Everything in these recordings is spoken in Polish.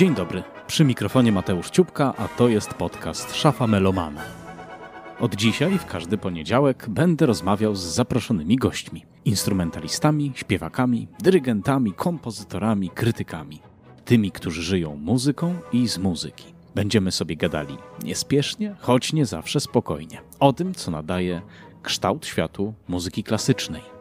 Dzień dobry, przy mikrofonie Mateusz Ciupka, a to jest podcast Szafa Melomana. Od dzisiaj w każdy poniedziałek będę rozmawiał z zaproszonymi gośćmi. Instrumentalistami, śpiewakami, dyrygentami, kompozytorami, krytykami. Tymi, którzy żyją muzyką i z muzyki. Będziemy sobie gadali niespiesznie, choć nie zawsze spokojnie. O tym, co nadaje kształt światu muzyki klasycznej.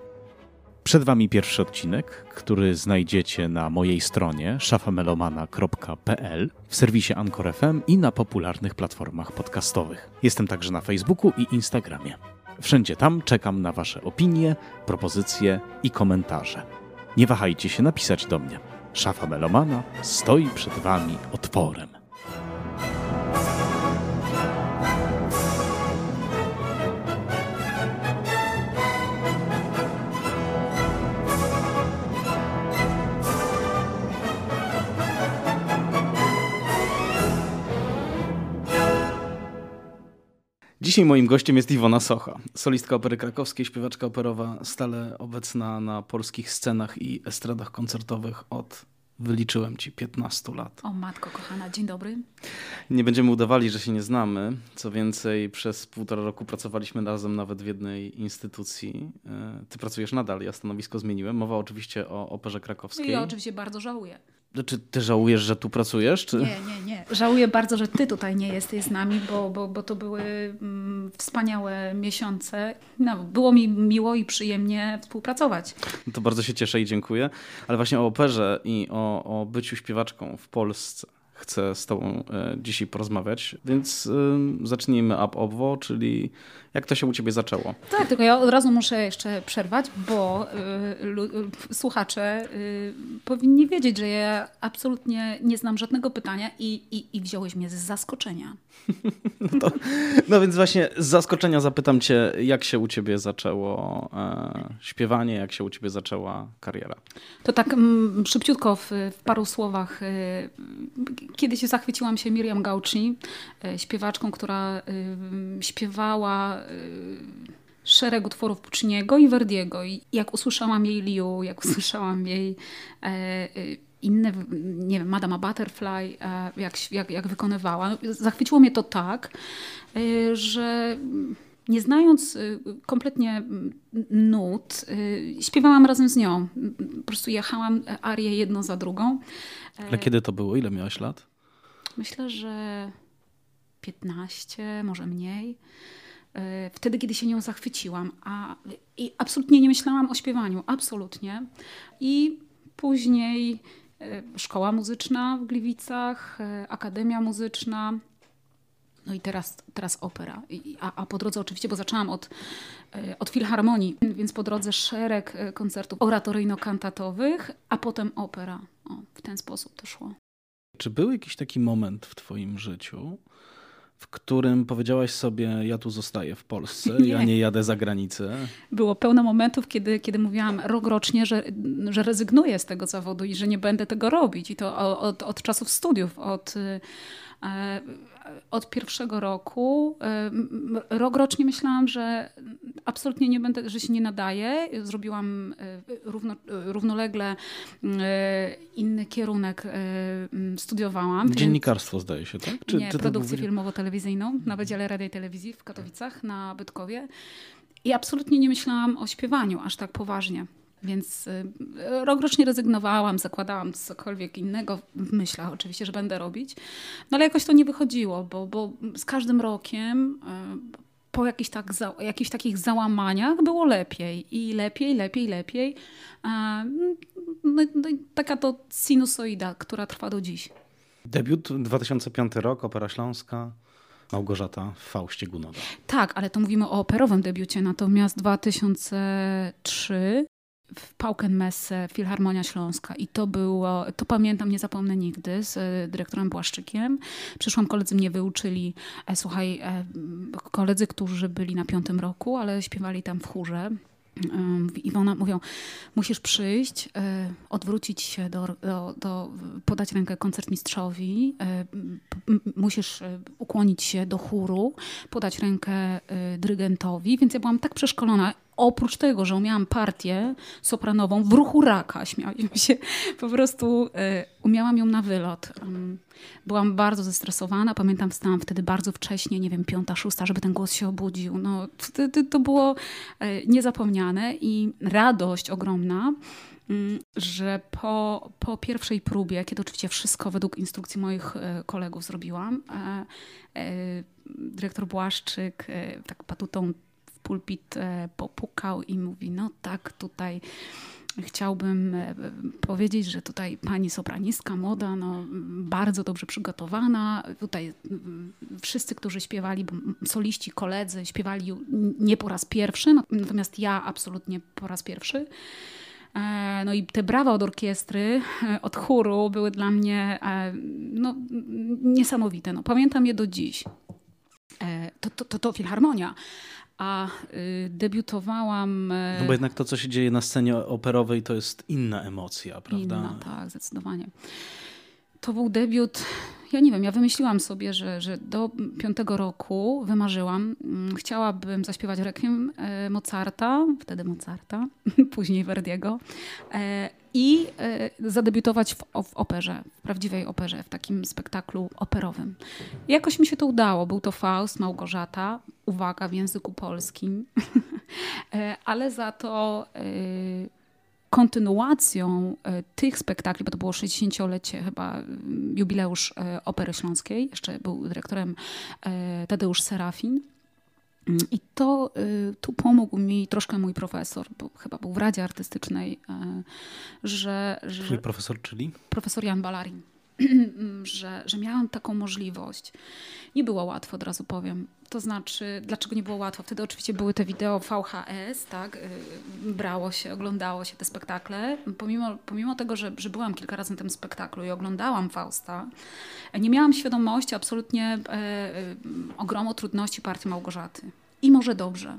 Przed Wami pierwszy odcinek, który znajdziecie na mojej stronie szafamelomana.pl, w serwisie Anchor FM i na popularnych platformach podcastowych. Jestem także na Facebooku i Instagramie. Wszędzie tam czekam na Wasze opinie, propozycje i komentarze. Nie wahajcie się napisać do mnie. Szafa Melomana stoi przed Wami otworem. Dzisiaj moim gościem jest Iwona Socha, solistka opery krakowskiej, śpiewaczka operowa, stale obecna na polskich scenach i estradach koncertowych od wyliczyłem ci 15 lat. O matko kochana, dzień dobry. Nie będziemy udawali, że się nie znamy. Co więcej, przez półtora roku pracowaliśmy razem nawet w jednej instytucji. E, ty pracujesz nadal, ja stanowisko zmieniłem. Mowa oczywiście o operze krakowskiej. Ja oczywiście bardzo żałuję. Czy ty żałujesz, że tu pracujesz? Czy... Nie, nie, nie. Żałuję bardzo, że ty tutaj nie jesteś z nami, bo, bo, bo to były mm, wspaniałe miesiące. No, było mi miło i przyjemnie współpracować. To bardzo się cieszę i dziękuję. Ale właśnie o operze i o, o byciu śpiewaczką w Polsce chcę z Tobą e, dzisiaj porozmawiać, więc zacznijmy ab obwo, czyli jak to się u Ciebie zaczęło? Tak, tylko ja od razu muszę jeszcze przerwać, bo y, słuchacze y, powinni wiedzieć, że ja absolutnie nie znam żadnego pytania i, i, i wziąłeś mnie z zaskoczenia. No, to, no więc właśnie z zaskoczenia zapytam Cię, jak się u Ciebie zaczęło e, śpiewanie, jak się u Ciebie zaczęła kariera? To tak m, szybciutko w, w, paru słowach. Y, kiedyś zachwyciłam się Miriam Gauci, y, śpiewaczką, która y, śpiewała szereg utworów Pucciniego i Verdiego. I jak usłyszałam jej Liu, jak usłyszałam jej e, e, inne, nie wiem, Madama Butterfly, e, jak, jak, jak wykonywała, no, zachwyciło mnie to tak, e, że nie znając e, kompletnie nut, śpiewałam razem z nią. Po prostu jechałam arię jedną za drugą. Ale kiedy to było? Ile miałaś lat? Myślę, że 15, może mniej. E, wtedy, kiedy się nią zachwyciłam, a i absolutnie nie myślałam o śpiewaniu, absolutnie. I później e, szkoła muzyczna w Gliwicach, e, akademia muzyczna, no i teraz, teraz opera. A, a, po drodze oczywiście, bo zaczęłam od, od filharmonii, więc po drodze szereg koncertów oratoryjno-kantatowych, a potem opera. O, w ten sposób to szło. Czy był jakiś taki moment w twoim życiu, w którym powiedziałaś sobie, ja tu zostaję w Polsce, nie. ja nie jadę za granicę? Było pełno momentów, kiedy, kiedy mówiłam rokrocznie, że, że rezygnuję z tego zawodu i że nie będę tego robić. I to od, od czasów studiów, od e, od pierwszego roku, rok rocznie myślałam, że absolutnie nie będę, że się nie nadaje. Zrobiłam e, równo, równolegle e, inny kierunek, e, studiowałam. Dziennikarstwo więc... zdaje się, tak? Czy, nie, produkcję było... filmowo-telewizyjną na Wydziale Radia i Telewizji w Katowicach na Bytkowie. I absolutnie nie myślałam o śpiewaniu aż tak poważnie. Więc y, rok rocznie rezygnowałam, zakładałam cokolwiek innego w myślach oczywiście, że będę robić. No ale jakoś to nie wychodziło, bo, bo z każdym rokiem y, po jakichś, tak, jakichś takich załamaniach było lepiej i lepiej, lepiej, lepiej. No, no taka to sinusoida, która trwa do dziś. Debiut 2005 rok, Opera Śląska. Małgorzata w Faustie Gunoda. Tak, ale to mówimy o operowym debiucie, natomiast 2003 w Paukenmesse Filharmonia Śląska i to było, to pamiętam, nie zapomnę nigdy, z e, dyrektorem Błaszczykiem. Przyszłam, koledzy mnie wyuczyli, e, słuchaj, e, koledzy, którzy byli na piątym roku, ale śpiewali tam w chórze. Iwona mówią, musisz przyjść, odwrócić się, do, do, do, podać rękę koncertmistrzowi, musisz ukłonić się do chóru, podać rękę dyrygentowi, więc ja byłam tak przeszkolona oprócz tego, że umiałam partię sopranową w ruchu raka, śmiałam się, po prostu y, umiałam ją na wylot. Um, byłam bardzo zestresowana, pamiętam, wstałam wtedy bardzo wcześnie, nie wiem, piąta, szósta, żeby ten głos się obudził. No, to, to było y, niezapomniane i radość ogromna mm, że po, po pierwszej próbie, kiedy oczywiście wszystko według instrukcji moich kolegów zrobiłam, dyrektor Błaszczyk tak patutą pulpit e, popukał i mówi, no tak, tutaj chciałbym e, powiedzieć, że tutaj pani sopranistka młoda, no, bardzo dobrze przygotowana. Tutaj wszyscy, którzy śpiewali, soliści, koledzy śpiewali nie po raz pierwszy, natomiast ja absolutnie po raz pierwszy. E, no i te brawa od orkiestry, od chóru były dla mnie no, niesamowite. No, pamiętam je do dziś. To, to, to, to filharmonia a y, debiutowałam. E, no bo jednak to, co się dzieje na scenie operowej, to jest inna emocja, prawda? Inna, tak, zdecydowanie. To był debiut. Ja nie wiem, ja wymyśliłam sobie, że, że do piątego roku wymarzyłam. Mm, chciałabym zaśpiewać rekwiem e, Mozarta, wtedy Mozarta, później Verdiego. E, i e, zadebiutować w, w, operze, w prawdziwej operze, w takim spektaklu operowym. Jakoś mi się to udało. Był to Faust, Małgorzata, uwaga, w języku polskim, ale za to kontynuacją tych spektakli, bo to było 60-lecie chyba, jubileusz Opery Śląskiej, jeszcze był dyrektorem Tadeusz Serafin, i to tu pomógł mi troszkę mój profesor, bo chyba był w Radzie Artystycznej, e, że... że Twój profesor, czyli? Profesor Jan Balarin. że, że miałam taką możliwość. Nie było łatwo, od razu powiem. To znaczy, dlaczego nie było łatwo? Wtedy oczywiście były te wideo VHS, tak? Y, brało się, oglądało się te spektakle. Pomimo, pomimo tego, że, że byłam kilka razy na tym spektaklu i oglądałam Fausta, nie miałam świadomości absolutnie e, e, ogromu trudności partii Małgorzaty. I może dobrze,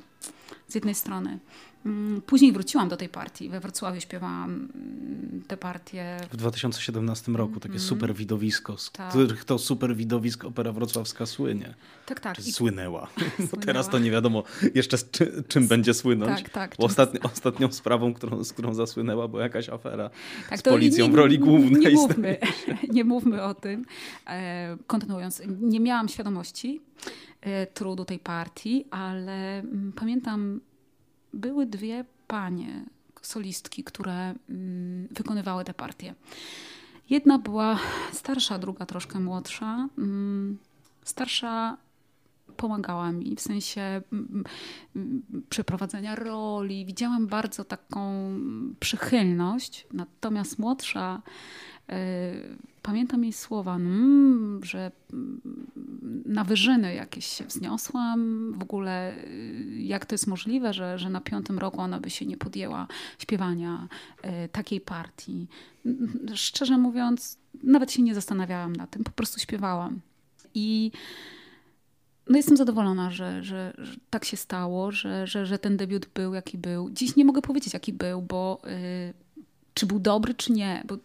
z jednej strony. Mm, później wróciłam do tej partii. We Wrocławiu śpiewałam mm, te partie. W 2017 roku takie mm. super widowisko, z tak. których to super widowisko Opera Wrocławska słynie. Tak, tak. Czy słynęła. słynęła. Bo teraz to nie wiadomo jeszcze z czy, czym będzie słynąć. Tak, tak. Ostatni, ostatnią sprawą, którą, z którą zasłynęła, była jakaś afera tak, z policją nie, w roli głównej. Nie mówmy, nie mówmy o tym. E, kontynuując, nie miałam świadomości e, trudu tej partii, ale mm, pamiętam były dwie panie, solistki, które mm, wykonywały te partie. Jedna była starsza, druga troszkę młodsza. Mm, starsza pomagała mi w sensie mm, przeprowadzenia roli. Widziałam bardzo taką przychylność, natomiast młodsza pamiętam jej słowa, mm, że mm, na wyżyny jakieś się wzniosłam. W ogóle y, jak to jest możliwe, że, że na piątym roku ona by się nie podjęła śpiewania e, takiej partii. Szczerze mówiąc, nawet się nie zastanawiałam na tym, po prostu śpiewałam. I no jestem zadowolona, że, że, że, tak się stało, że, że, że ten debiut był jaki był. Dziś nie mogę powiedzieć jaki był, bo y, czy był dobry, czy nie, bo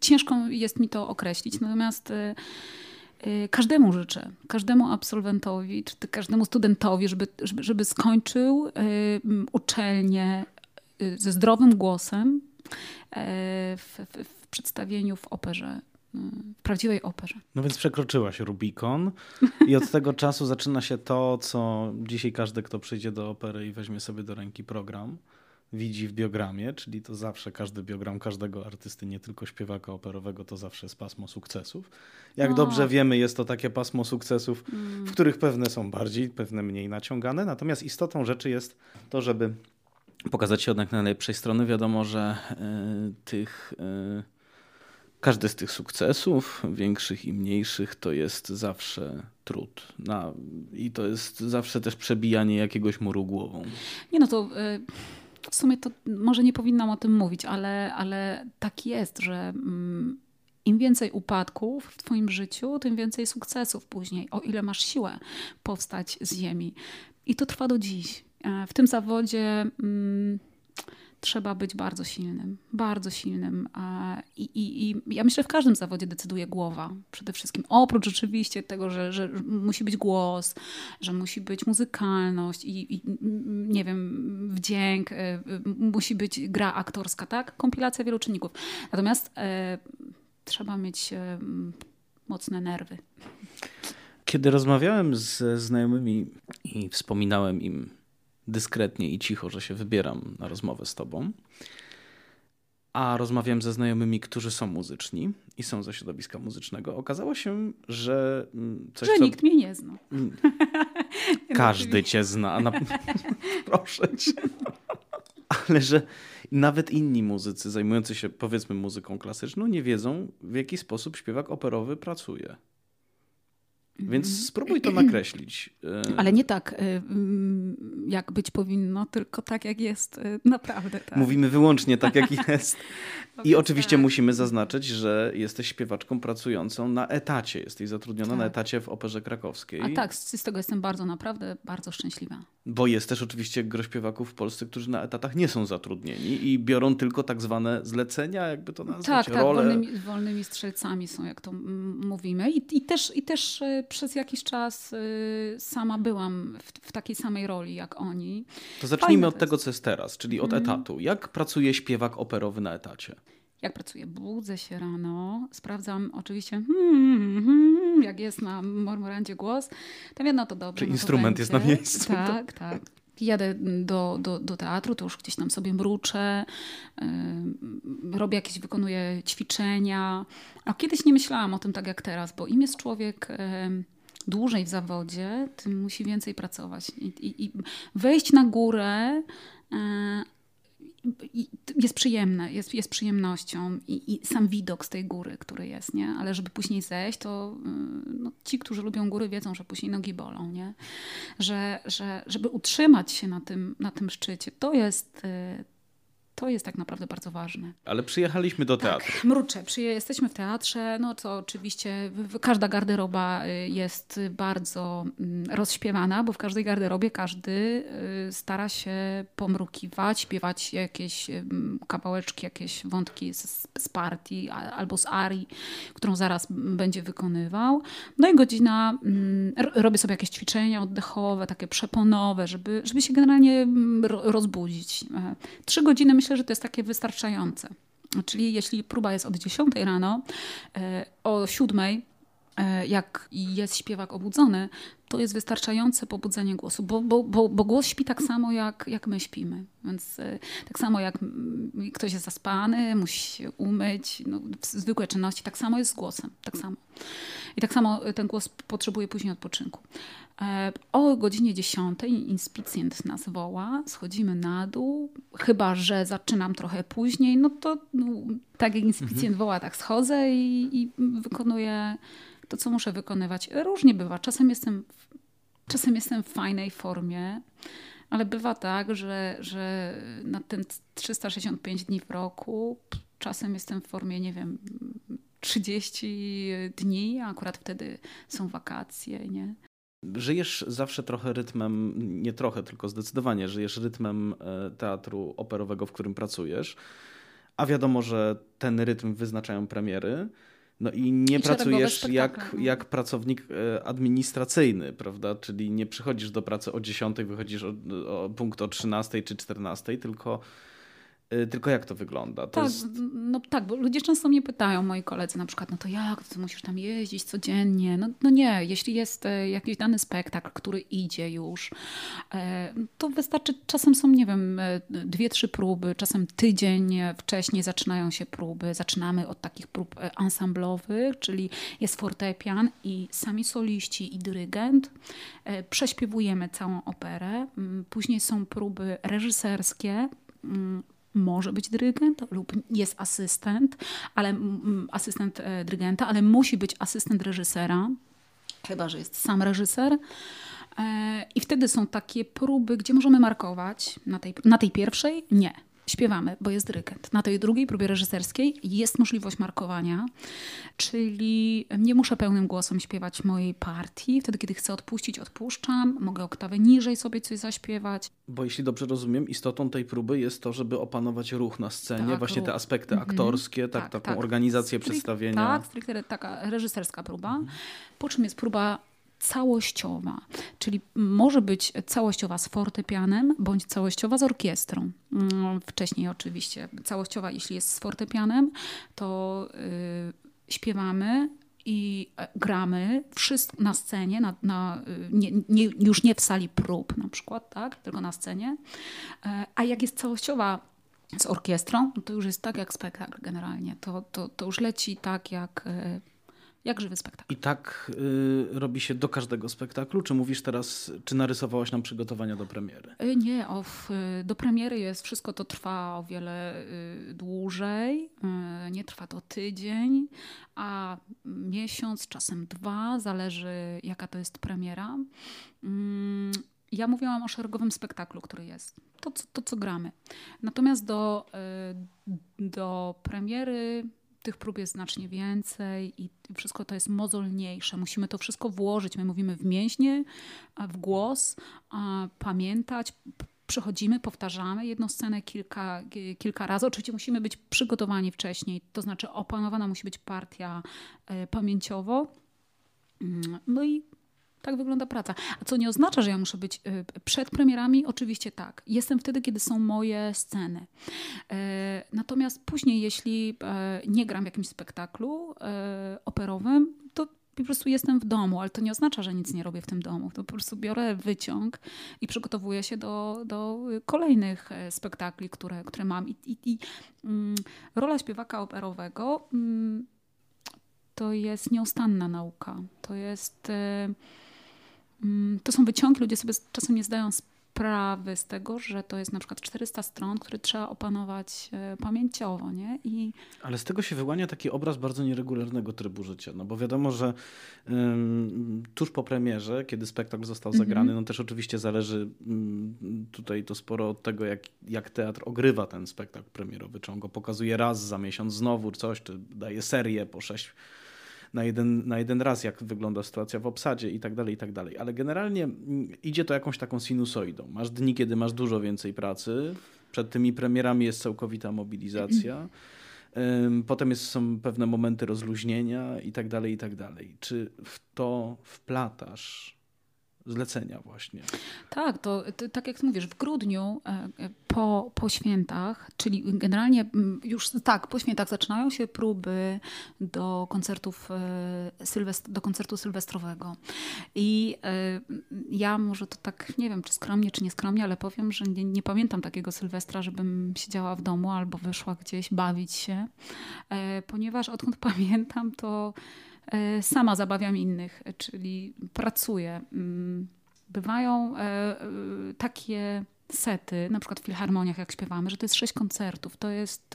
ciężko jest mi to określić. Natomiast y, y, każdemu życzę, każdemu absolwentowi, czy każdemu studentowi, żeby, żeby, żeby skończył y, uczelnię ze zdrowym głosem w, w, w przedstawieniu w operze w prawdziwej operze. No więc przekroczyłaś Rubikon i od tego czasu zaczyna się to, co dzisiaj każdy, kto przyjdzie do opery i weźmie sobie do ręki program, widzi w biogramie, czyli to zawsze każdy biogram każdego artysty, nie tylko śpiewaka operowego, to zawsze jest pasmo sukcesów. Jak no. dobrze wiemy, jest to takie pasmo sukcesów, mm. w których pewne są bardziej, pewne mniej naciągane. Natomiast istotą rzeczy jest to, żeby pokazać się jednak najlepszej strony. Wiadomo, że y, tych. Y, każdy z tych sukcesów, większych i mniejszych, to jest zawsze trud. Na, I to jest zawsze też przebijanie jakiegoś muru głową. Nie no to. Y w sumie to może nie powinnam o tym mówić, ale, ale tak jest, że mm, im więcej upadków w Twoim życiu, tym więcej sukcesów później, o ile masz siłę powstać z ziemi. I to trwa do dziś. E, w tym zawodzie mm, trzeba być bardzo silnym, bardzo silnym. I, i, I ja myślę, że w każdym zawodzie decyduje głowa przede wszystkim. Oprócz oczywiście tego, że, że musi być głos, że musi być muzykalność i, i nie wiem, wdzięk, e, musi być gra aktorska, tak? Kompilacja wielu czynników. Natomiast e, trzeba mieć mocne nerwy. Kiedy rozmawiałem z znajomymi i wspominałem im dyskretnie i cicho, że się wybieram na rozmowę z tobą. A rozmawiałem ze znajomymi, którzy są muzyczni i są ze środowiska muzycznego. Okazało się, że mm, coś. Że co... nikt mnie nie zna. Mm. Każdy cię zna. Na... Proszę cię. Ale że nawet inni muzycy zajmujący się powiedzmy muzyką klasyczną nie wiedzą, w jaki sposób śpiewak operowy pracuje. Więc mhm. spróbuj to nakreślić. E, Ale nie tak, e, mm, jak być powinno, tylko tak, jak jest e, naprawdę. Tak. Mówimy wyłącznie tak, jak jest. I oczywiście tak. musimy zaznaczyć, że jesteś śpiewaczką pracującą na etacie. Jesteś zatrudniona tak. na etacie w Operze Krakowskiej. A tak, z tego jestem bardzo, naprawdę bardzo szczęśliwa. Bo jest też oczywiście gro śpiewaków w Polsce, którzy na etatach nie są zatrudnieni i biorą tylko tak zwane zlecenia, jakby to nazwać, tak, tak, role. wolnymi, wolnymi strzelcami są, jak to mówimy. I, i, też, I też przez jakiś czas y, sama byłam w, w takiej samej roli jak oni. To zacznijmy Fajne od tego, co jest teraz, czyli od mm. etatu. Jak pracuje śpiewak operowy na etacie? jak pracuję? Budzę się rano, sprawdzam oczywiście, hmm, hmm, jak jest na mormorandzie głos, to wiem, no to dobrze. Czy no instrument jest na miejscu. Tak, tak. Jadę do, do, do teatru, to już gdzieś tam sobie mruczę, robię jakieś, wykonuję ćwiczenia. A kiedyś nie myślałam o tym tak jak teraz, bo im jest człowiek... Dłużej w zawodzie, tym musi więcej pracować. I, i, i wejść na górę, yy, jest przyjemne, jest, jest przyjemnością i, i, sam widok z tej góry, który jest, nie? Ale żeby później zejść, to y, no, ci, którzy lubią góry, wiedzą, że później nogi bolą, nie? Że, że żeby utrzymać się na tym, na tym szczycie, to jest, y, to jest tak naprawdę bardzo ważne. Ale przyjechaliśmy do tak, teatru. Tak, mruczę. Jesteśmy w teatrze, no to oczywiście każda garderoba y, jest bardzo mm, rozśpiewana, bo w każdej garderobie każdy y, stara się pomrukiwać, śpiewać jakieś mm, kawałeczki, jakieś wątki z, z partii albo z arii, którą zaraz będzie wykonywał. No i godzina, mm, robię sobie jakieś ćwiczenia oddechowe, takie przeponowe, żeby, żeby się generalnie rozbudzić. E, trzy godziny myślę, myślę, że to jest takie wystarczające. Czyli jeśli próba jest od 10 rano, e, o 7 e, jak jest śpiewak obudzony, to jest wystarczające pobudzenie głosu, bo, bo, bo, bo głos śpi tak samo, jak, jak my śpimy. Więc e, tak samo jak ktoś jest zaspany, musi się umyć, no, zwykłe czynności, tak samo jest z głosem. Tak samo. I tak samo ten głos potrzebuje później odpoczynku. E, o godzinie 10 inspicjent nas woła, schodzimy na dół, chyba że zaczynam trochę później, no to no, tak jak inspicjent mhm. woła, tak schodzę i, i wykonuję to, co muszę wykonywać. Różnie bywa. Czasem jestem, czasem jestem w fajnej formie, ale bywa tak, że, że na ten 365 dni w roku czasem jestem w formie, nie wiem, 30 dni, a akurat wtedy są wakacje, nie? Żyjesz zawsze trochę rytmem, nie trochę, tylko zdecydowanie żyjesz rytmem e, teatru operowego, w którym pracujesz, a wiadomo, że ten rytm wyznaczają premiery. No i nie I pracujesz jak, no. jak pracownik e, administracyjny, prawda? Czyli nie przychodzisz do pracy o 10, wychodzisz o, o punkt o 13 czy 14, tylko tylko jak to wygląda? To tak, jest... no tak, bo ludzie często mnie pytają, moi koledzy na przykład, no to jak, to musisz tam jeździć codziennie? No, no nie, jeśli jest e, jakiś dany spektakl, który idzie już, e, to wystarczy, czasem są, nie wiem, e, dwie, trzy próby, czasem tydzień wcześniej zaczynają się próby, zaczynamy od takich prób ensemblowych, czyli jest fortepian i sami soliści i dyrygent, prześpiewujemy całą operę, później są próby reżyserskie, może być dyrygent lub jest asystent, ale asystent e, dyrygenta, ale musi być asystent reżysera, chyba że jest sam reżyser. E, I wtedy są takie próby, gdzie możemy markować. Na tej, na tej pierwszej nie. Śpiewamy, bo jest dyrygent. Na tej drugiej próbie reżyserskiej jest możliwość markowania, czyli nie muszę pełnym głosem śpiewać mojej partii. Wtedy, kiedy chcę odpuścić, odpuszczam. Mogę oktawę niżej sobie coś zaśpiewać. Bo jeśli dobrze rozumiem, istotą tej próby jest to, żeby opanować ruch na scenie, tak, właśnie ruch. te aspekty mhm. aktorskie, tak, tak, taką tak. organizację przedstawienia. Tak, stricte taka reżyserska próba. Po czym jest próba całościowa, czyli może być całościowa z fortepianem bądź całościowa z orkiestrą. Mm, wcześniej oczywiście całościowa, jeśli jest z fortepianem, to yy, śpiewamy i e, gramy wszystko na scenie, na, na, y, nie, nie, już nie w sali prób na przykład, tak, tylko na scenie. E, a jak jest całościowa z orkiestrą, to już jest tak jak spektakl generalnie. To, to, to już leci tak jak e, jak żywy spektakl. I tak y, robi się do każdego spektaklu? Czy mówisz teraz, czy narysowałaś nam przygotowania do premiery? Y, nie, o, w, do premiery jest, wszystko to trwa o wiele y, dłużej. Y, nie trwa to tydzień, a miesiąc, czasem dwa, zależy jaka to jest premiera. Mm, ja mówiłam o szeregowym spektaklu, który jest. To, to co gramy. Natomiast do, y, do premiery tych prób jest znacznie więcej i wszystko to jest mozolniejsze. Musimy to wszystko włożyć. My mówimy w mięśnie, w głos, pamiętać, przychodzimy, powtarzamy jedną scenę kilka, kilka razy. Oczywiście musimy być przygotowani wcześniej, to znaczy opanowana musi być partia e, pamięciowo. Mm, no i tak wygląda praca. A co nie oznacza, że ja muszę być y, przed premierami? Oczywiście tak. Jestem wtedy, kiedy są moje sceny. E, natomiast później, jeśli e, nie gram w jakimś spektaklu e, operowym, to po prostu jestem w domu, ale to nie oznacza, że nic nie robię w tym domu. To po prostu biorę wyciąg i przygotowuję się do, do kolejnych spektakli, które, które mam. I, i, i mm, rola śpiewaka operowego mm, to jest nieustanna nauka. To jest to są wyciągi, ludzie sobie czasem nie zdają sprawy z tego, że to jest na przykład 400 stron, które trzeba opanować e, pamięciowo. Nie? I... Ale z tego się wyłania taki obraz bardzo nieregularnego trybu życia, no bo wiadomo, że um, tuż po premierze, kiedy spektakl został mhm. zagrany, no też oczywiście zależy um, tutaj to sporo od tego, jak, jak teatr ogrywa ten spektakl premierowy, czy on go pokazuje raz za miesiąc znowu coś, czy daje serię po sześć na jeden, na jeden raz, jak wygląda sytuacja w obsadzie i tak dalej, i tak dalej. Ale generalnie mm, idzie to jakąś taką sinusoidą. Masz dni, kiedy masz dużo więcej pracy, przed tymi premierami jest całkowita mobilizacja. Potem jest, są pewne momenty rozluźnienia i tak dalej, i tak dalej. Czy w to wplatasz zlecenia właśnie. Tak, to, to, tak jak mówisz, w grudniu e, e, po, po świętach, czyli generalnie mm, już tak, po świętach zaczynają się próby do koncertów e, do koncertu sylwestrowego. I ja może to tak, nie wiem, czy skromnie, czy nieskromnie, ale powiem, że nie, nie pamiętam takiego sylwestra, żebym siedziała w domu albo wyszła gdzieś bawić się, ponieważ odkąd pamiętam, to E, sama zabawiam innych, czyli pracuję. Mm, bywają e, e, takie sety, na przykład w filharmoniach, jak śpiewamy, że to jest sześć koncertów. To jest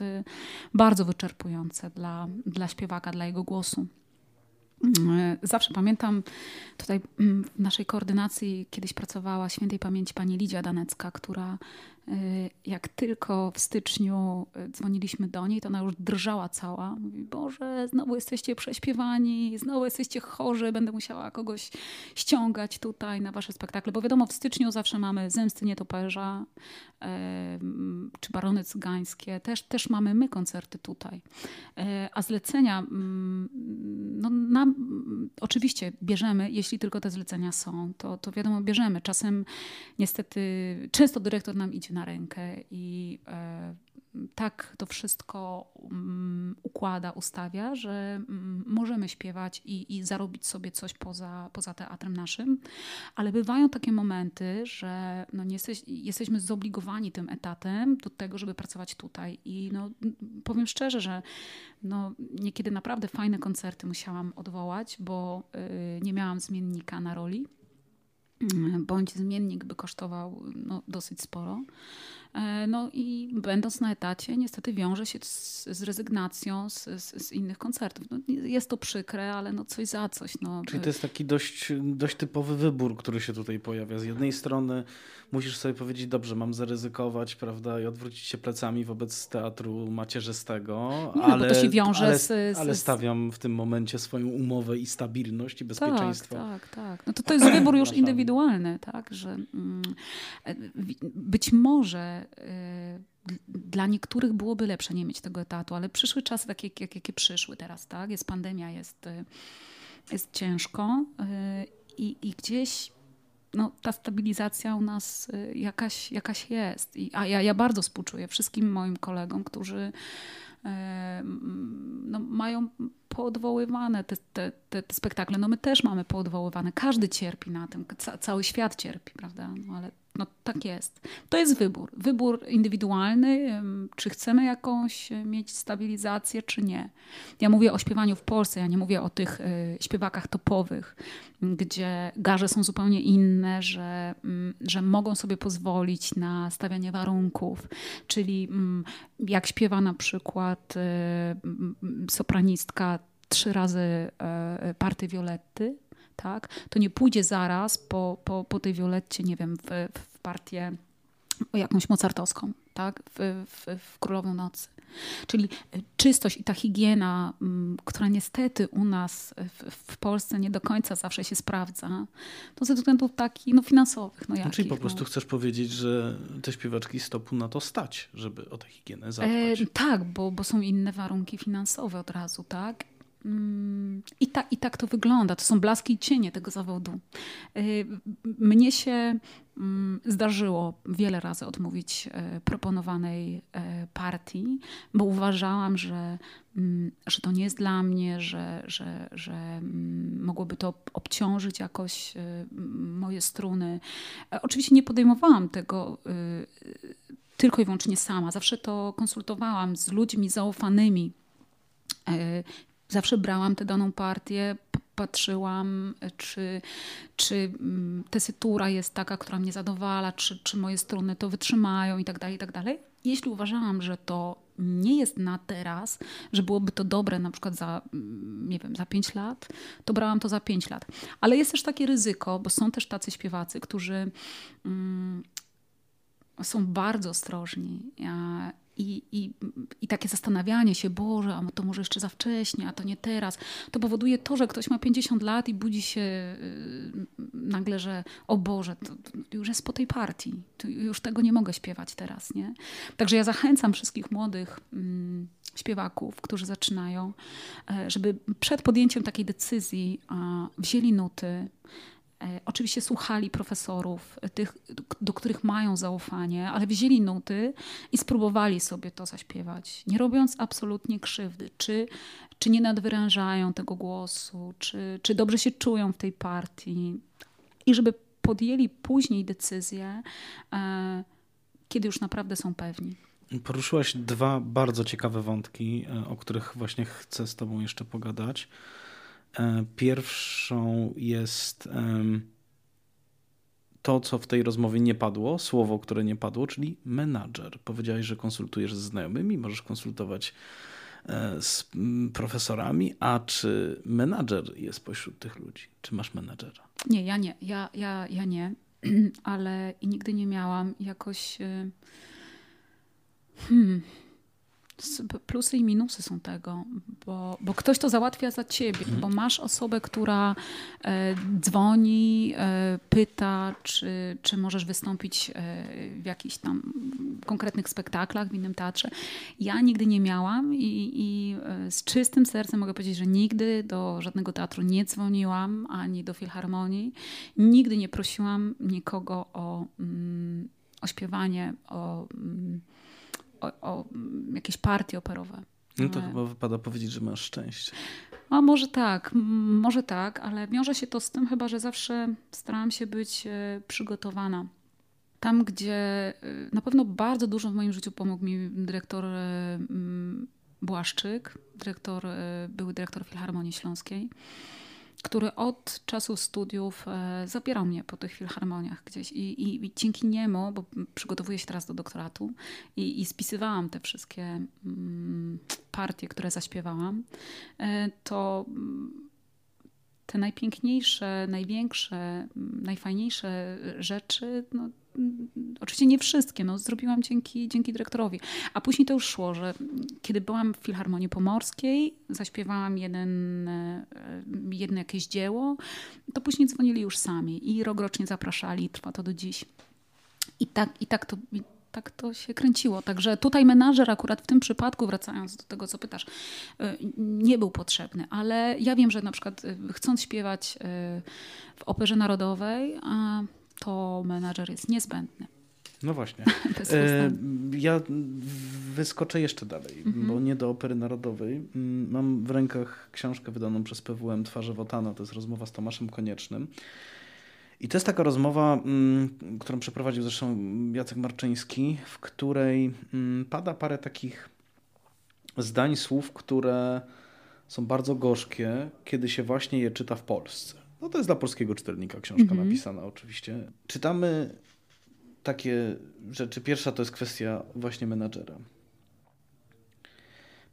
bardzo wyczerpujące dla, dla śpiewaka, dla jego głosu. Mm, zawsze pamiętam tutaj mm, w naszej koordynacji kiedyś pracowała świętej pamięci pani Lidia Danecka, która jak tylko w styczniu y, dzwoniliśmy do niej, to ona już drżała cała. Mówi, Boże, znowu jesteście prześpiewani, znowu jesteście chorzy, będę musiała kogoś ściągać tutaj na wasze spektakle. Bo wiadomo, w styczniu zawsze mamy Zemsty Nietoperza czy Barony Cygańskie. Też, też mamy my koncerty tutaj. E, a zlecenia, mm, no nam, oczywiście bierzemy, jeśli tylko te zlecenia są, to, to wiadomo, bierzemy. Czasem niestety, często dyrektor nam idzie na rękę i e, tak to wszystko um, układa, ustawia, że um, możemy śpiewać i, i zarobić sobie coś poza, poza teatrem naszym, ale bywają takie momenty, że no nie jesteś, jesteśmy zobligowani tym etatem do tego, żeby pracować tutaj. I no, powiem szczerze, że no, niekiedy naprawdę fajne koncerty musiałam odwołać, bo y, nie miałam zmiennika na roli bądź zmiennik by kosztował no, dosyć sporo. E, no i będąc na etacie, niestety wiąże się z, z rezygnacją z, z, z, innych koncertów. No, jest to przykre, ale no coś za coś. No. Czyli to jest taki dość, dość typowy wybór, który się tutaj pojawia. Z jednej strony musisz sobie powiedzieć, dobrze, mam zaryzykować, prawda, i odwrócić się plecami wobec teatru macierzystego, Nie, ale, no, to się wiąże ale, z, ale stawiam w tym momencie swoją umowę i stabilność i bezpieczeństwo. Tak, tak, tak. No to, to jest wybór już indywidualny, tak, że mm, być może Y, dla niektórych byłoby lepsze nie mieć tego etatu, ale przyszły czasy takie, jak, jakie przyszły teraz, tak? Jest pandemia, jest, y, jest ciężko y, i, i gdzieś no, ta stabilizacja u nas jakaś, jakaś jest. I, a ja, ja bardzo współczuję wszystkim moim kolegom, którzy no, mają poodwoływane te, te, te, te, spektakle. No my też mamy poodwoływane. Każdy cierpi na tym. Ca cały świat cierpi, prawda? No, ale no tak jest. To jest wybór. Wybór indywidualny, czy chcemy jakąś e, mieć stabilizację, czy nie. Ja mówię o śpiewaniu w Polsce, ja nie mówię o tych e, śpiewakach topowych, gdzie garze są zupełnie inne, że, że mogą sobie pozwolić na stawianie warunków. Czyli jak śpiewa na przykład e, sopranistka trzy razy party Violetty, tak, to nie pójdzie zaraz po, po, po tej Violetcie, nie wiem, w, w partię jakąś mozartowską, tak, w, w, w Królową Nocy. Czyli czystość i ta higiena, mm, która niestety u nas w, w, Polsce nie do końca zawsze się sprawdza, to ze względów takich no, finansowych. No, jakich, Czyli po prostu no. chcesz powiedzieć, że te śpiewaczki stopu na to stać, żeby o tę higienę zadbać. E, tak, bo, bo są inne warunki finansowe od razu, tak? Mm, I, ta, I tak to wygląda. To są blaski i cienie tego zawodu. Y, mnie się mm, zdarzyło wiele razy odmówić y, proponowanej y, partii, bo uważałam, że, mm, że to nie jest dla mnie, że, że, że mogłoby to obciążyć jakoś moje struny. E, oczywiście nie podejmowałam tego tylko i wyłącznie sama. Zawsze to konsultowałam z ludźmi zaufanymi zawsze brałam tę daną partię, patrzyłam, czy, czy mm, tesytura jest taka, która mnie zadowala, czy, czy moje strony to wytrzymają i tak dalej, i tak dalej. Jeśli uważałam, że to nie jest na teraz, że byłoby to dobre na przykład za, mm, nie wiem, za 5 lat, to brałam to za 5 lat. Ale jest też takie ryzyko, bo są też tacy śpiewacy, którzy mm, są bardzo ostrożni i, i, I takie zastanawianie się, Boże, a to może jeszcze za wcześnie, a to nie teraz, to powoduje to, że ktoś ma 50 lat i budzi się yy, nagle, że o Boże, to, to już jest po tej partii, to już tego nie mogę śpiewać teraz. Nie? Także ja zachęcam wszystkich młodych yy, śpiewaków, którzy zaczynają, yy, żeby przed podjęciem takiej decyzji wzięli nuty, E, oczywiście słuchali profesorów, e, tych, do których mają zaufanie, ale wzięli nuty i spróbowali sobie to zaśpiewać, nie robiąc absolutnie krzywdy. Czy, czy nie nadwyrężają tego głosu, czy, czy dobrze się czują w tej partii. I żeby podjęli później decyzję, e, kiedy już naprawdę są pewni. Poruszyłaś dwa bardzo ciekawe wątki, o których właśnie chcę z Tobą jeszcze pogadać. E, pierwszą jest to, co w tej rozmowie nie padło, słowo, które nie padło, czyli menadżer. Powiedziałeś, że konsultujesz z znajomymi, możesz konsultować e, z profesorami, a czy menadżer jest pośród tych ludzi? Czy masz menadżera? Nie, ja nie. Ja, ja, ja nie, ale i nigdy nie miałam jakoś. E, hmm, plusy i minusy są tego, bo, bo ktoś to załatwia za ciebie, mhm. bo masz osobę, która e, dzwoni, e, pyta, czy, czy możesz wystąpić e, w jakichś tam konkretnych spektaklach w innym teatrze. Ja nigdy nie miałam i, i e, z czystym sercem mogę powiedzieć, że nigdy do żadnego teatru nie dzwoniłam, ani do filharmonii. Nigdy nie prosiłam nikogo o, mm, o śpiewanie, o... Mm, o, o jakieś partie operowe. No to chyba wypada powiedzieć, że masz szczęście. A może tak, może tak, ale wiąże się to z tym chyba, że zawsze starałam się być e, przygotowana. Tam, gdzie e, na pewno bardzo dużo w moim życiu pomógł mi dyrektor e, Błaszczyk, dyrektor, były dyrektor Filharmonii Śląskiej, który od czasu studiów e, zabierał mnie po tych filharmoniach gdzieś. I, i, i dzięki niemu, bo przygotowuję się teraz do doktoratu i, i spisywałam te wszystkie mm, partie, które zaśpiewałam, e, to mm, te najpiękniejsze, największe, najfajniejsze rzeczy, no, oczywiście nie wszystkie, no, zrobiłam dzięki, dzięki dyrektorowi. A później to już szło, że kiedy byłam w Filharmonii Pomorskiej, zaśpiewałam jeden, e, jedno jakieś dzieło, to później dzwonili już sami i rok rocznie zapraszali, trwa to do dziś. I tak, i tak to tak to się kręciło. Także tutaj menażer akurat w tym przypadku, wracając do tego, co pytasz, y, nie był potrzebny, ale ja wiem, że na przykład y, chcąc śpiewać w Operze Narodowej, to menadżer jest niezbędny. No właśnie. E, ja wyskoczę jeszcze dalej, mhm. bo nie do Opery Narodowej. Mm, mam w rękach książkę wydaną przez PWM Twarze Wotana, to jest rozmowa z Tomaszem Koniecznym. I to jest taka rozmowa, mm, którą przeprowadził zresztą Jacek Marczyński, w której mm, pada parę takich zdań, słów, które są bardzo gorzkie, kiedy się właśnie je czyta w Polsce. No to jest dla polskiego czytelnika książka mhm. napisana oczywiście. Czytamy takie rzeczy. Pierwsza to jest kwestia właśnie menadżera.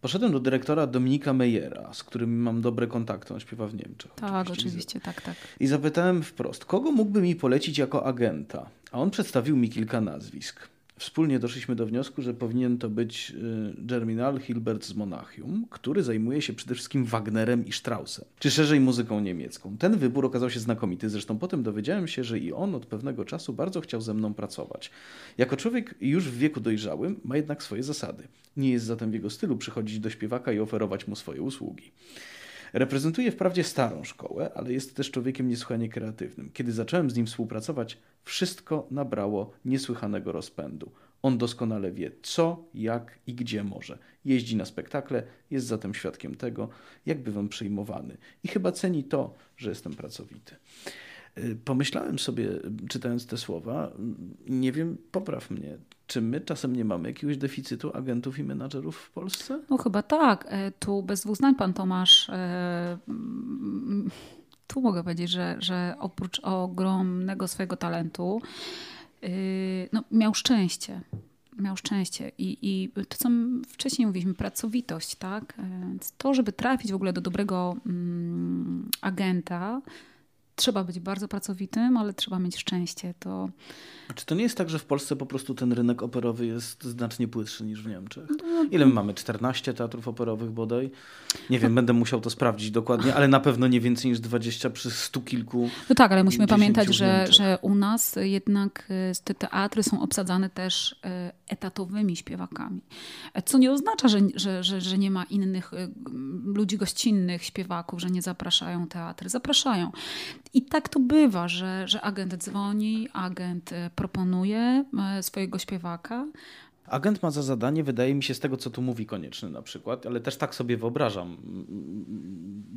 Poszedłem do dyrektora Dominika Mejera, z którym mam dobre kontakty, on śpiewa w Niemczech. Tak, oczywiście, oczywiście tak, tak. I zapytałem wprost, kogo mógłby mi polecić jako agenta? A on przedstawił mi kilka nazwisk. Wspólnie doszliśmy do wniosku, że powinien to być y, Germinal Hilbert z Monachium, który zajmuje się przede wszystkim Wagnerem i Straussem, czy szerzej muzyką niemiecką. Ten wybór okazał się znakomity, zresztą potem dowiedziałem się, że i on od pewnego czasu bardzo chciał ze mną pracować. Jako człowiek już w wieku dojrzałym ma jednak swoje zasady. Nie jest zatem w jego stylu przychodzić do śpiewaka i oferować mu swoje usługi. Reprezentuje wprawdzie starą szkołę, ale jest też człowiekiem niesłychanie kreatywnym. Kiedy zacząłem z nim współpracować, wszystko nabrało niesłychanego rozpędu. On doskonale wie, co, jak i gdzie może. Jeździ na spektakle, jest zatem świadkiem tego, jak bywam przyjmowany. I chyba ceni to, że jestem pracowity. Y, pomyślałem sobie, czytając te słowa, nie wiem, popraw mnie, czy my czasem nie mamy jakiegoś deficytu agentów i menadżerów w Polsce? No chyba tak. E, tu bez dwóch zdań pan Tomasz. E, mm, tu mogę powiedzieć, że, że oprócz ogromnego swojego talentu, y, no, miał szczęście. Miał szczęście I, i to, co wcześniej mówiliśmy, pracowitość, tak? E, to, żeby trafić w ogóle do dobrego mm, agenta, trzeba być bardzo pracowitym, ale trzeba mieć szczęście. To... Czy to nie jest tak, że w Polsce po prostu ten rynek operowy jest znacznie płytszy niż w Niemczech? No, Ile my mamy? 14 teatrów operowych bodaj? Nie wiem, no. będę musiał to sprawdzić dokładnie, ale na pewno nie więcej niż 20 przy stu kilku. No tak, ale musimy pamiętać, że, że u nas jednak y, te teatry są obsadzane też y, etatowymi śpiewakami. Co nie oznacza, że, że, że, że nie ma innych y, ludzi gościnnych, śpiewaków, że nie zapraszają teatry. Zapraszają. I tak to bywa, że, że agent dzwoni, agent e, proponuje e, swojego śpiewaka. Agent ma za zadanie, wydaje mi się, z tego co tu mówi konieczny na przykład, ale też tak sobie wyobrażam,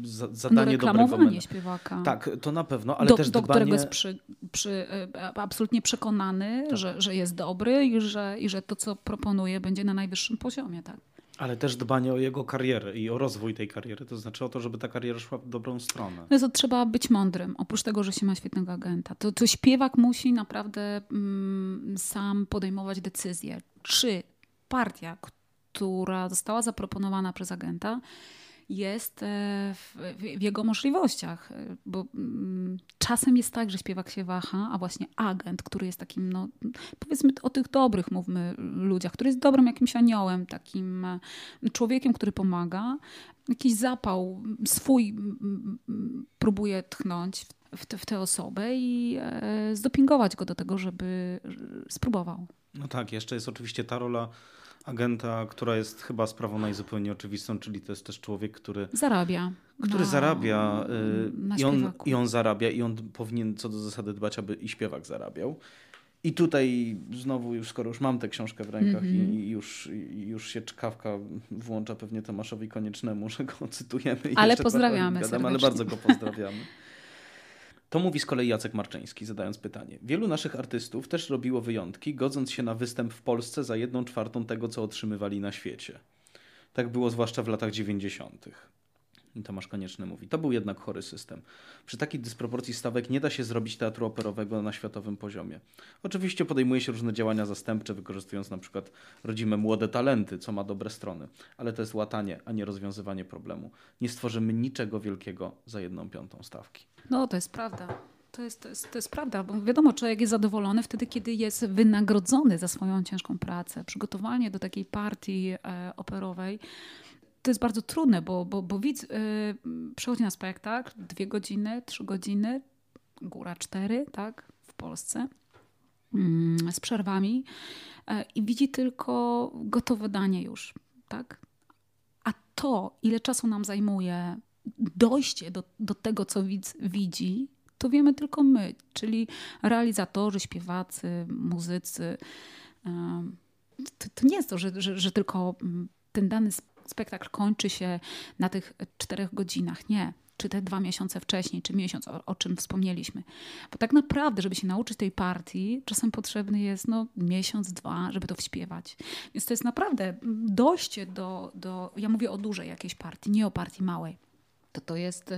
za, zadanie no, dobrego śpiewaka. Tak, to na pewno, ale do, też do dbanie... którego jest przy, przy, e, absolutnie przekonany, tak. że, że jest dobry i że, i że to, co proponuje, będzie na najwyższym poziomie. Tak? Ale też dbanie o jego karierę i o rozwój tej kariery, to znaczy o to, żeby ta kariera szła w dobrą stronę. No to trzeba być mądrym, oprócz tego, że się ma świetnego agenta. To, to śpiewak musi naprawdę mm, sam podejmować decyzję, czy partia, która została zaproponowana przez agenta, jest e, w, w, jego możliwościach. E, bo mm, czasem jest tak, że śpiewak się waha, a właśnie agent, który jest takim, no, powiedzmy o tych dobrych, mówmy, ludziach, który jest dobrym jakimś aniołem, takim e, człowiekiem, który pomaga, jakiś zapał swój próbuje tchnąć w, te, w tę osobę i zdopingować go do tego, żeby spróbował. No tak, jeszcze jest oczywiście ta rola agenta, która jest chyba sprawą najzupełniej oczywistą, czyli to jest też człowiek, który zarabia. Który na, zarabia y, i, on, i on zarabia i on powinien co do zasady dbać, aby i śpiewak zarabiał. I tutaj znowu, już skoro już mam tę książkę w rękach mm -hmm. i, już, i już się czkawka włącza pewnie Tomaszowi Koniecznemu, że go cytujemy. Ale pozdrawiamy gadam, Ale bardzo go pozdrawiamy. To mówi z kolei Jacek Marczyński, zadając pytanie. Wielu naszych artystów też robiło wyjątki, godząc się na występ w Polsce za jedną czwartą tego, co otrzymywali na świecie. Tak było zwłaszcza w latach 90. I Tomasz Konieczny mówi, to był jednak chory system. Przy takiej dysproporcji stawek nie da się zrobić teatru operowego na światowym poziomie. Oczywiście podejmuje się różne działania zastępcze, wykorzystując na przykład rodzime młode talenty, co ma dobre strony, ale to jest łatanie, a nie rozwiązywanie problemu. Nie stworzymy niczego wielkiego za jedną piątą stawki. No, to jest prawda. To jest, to, jest, to jest prawda, bo wiadomo, człowiek jest zadowolony wtedy, kiedy jest wynagrodzony za swoją ciężką pracę. Przygotowanie do takiej partii e, operowej to jest bardzo trudne, bo, bo, bo widz y, przychodzi na spektakl dwie godziny, trzy godziny, góra cztery, tak, w Polsce, y, z przerwami y, i widzi tylko gotowe danie już, tak. A to, ile czasu nam zajmuje dojście do, do tego, co widz widzi, to wiemy tylko my, czyli realizatorzy, śpiewacy, muzycy. To, to nie jest to, że, że, że tylko mm, ten dany spektakl kończy się na tych czterech godzinach. Nie. Czy te dwa miesiące wcześniej, czy miesiąc, o, o, czym wspomnieliśmy. Bo tak naprawdę, żeby się nauczyć tej partii, czasem potrzebny jest no, miesiąc, dwa, żeby to wśpiewać. Więc to jest naprawdę dojście do, do ja mówię o dużej jakiejś partii, nie o partii małej. To to jest y,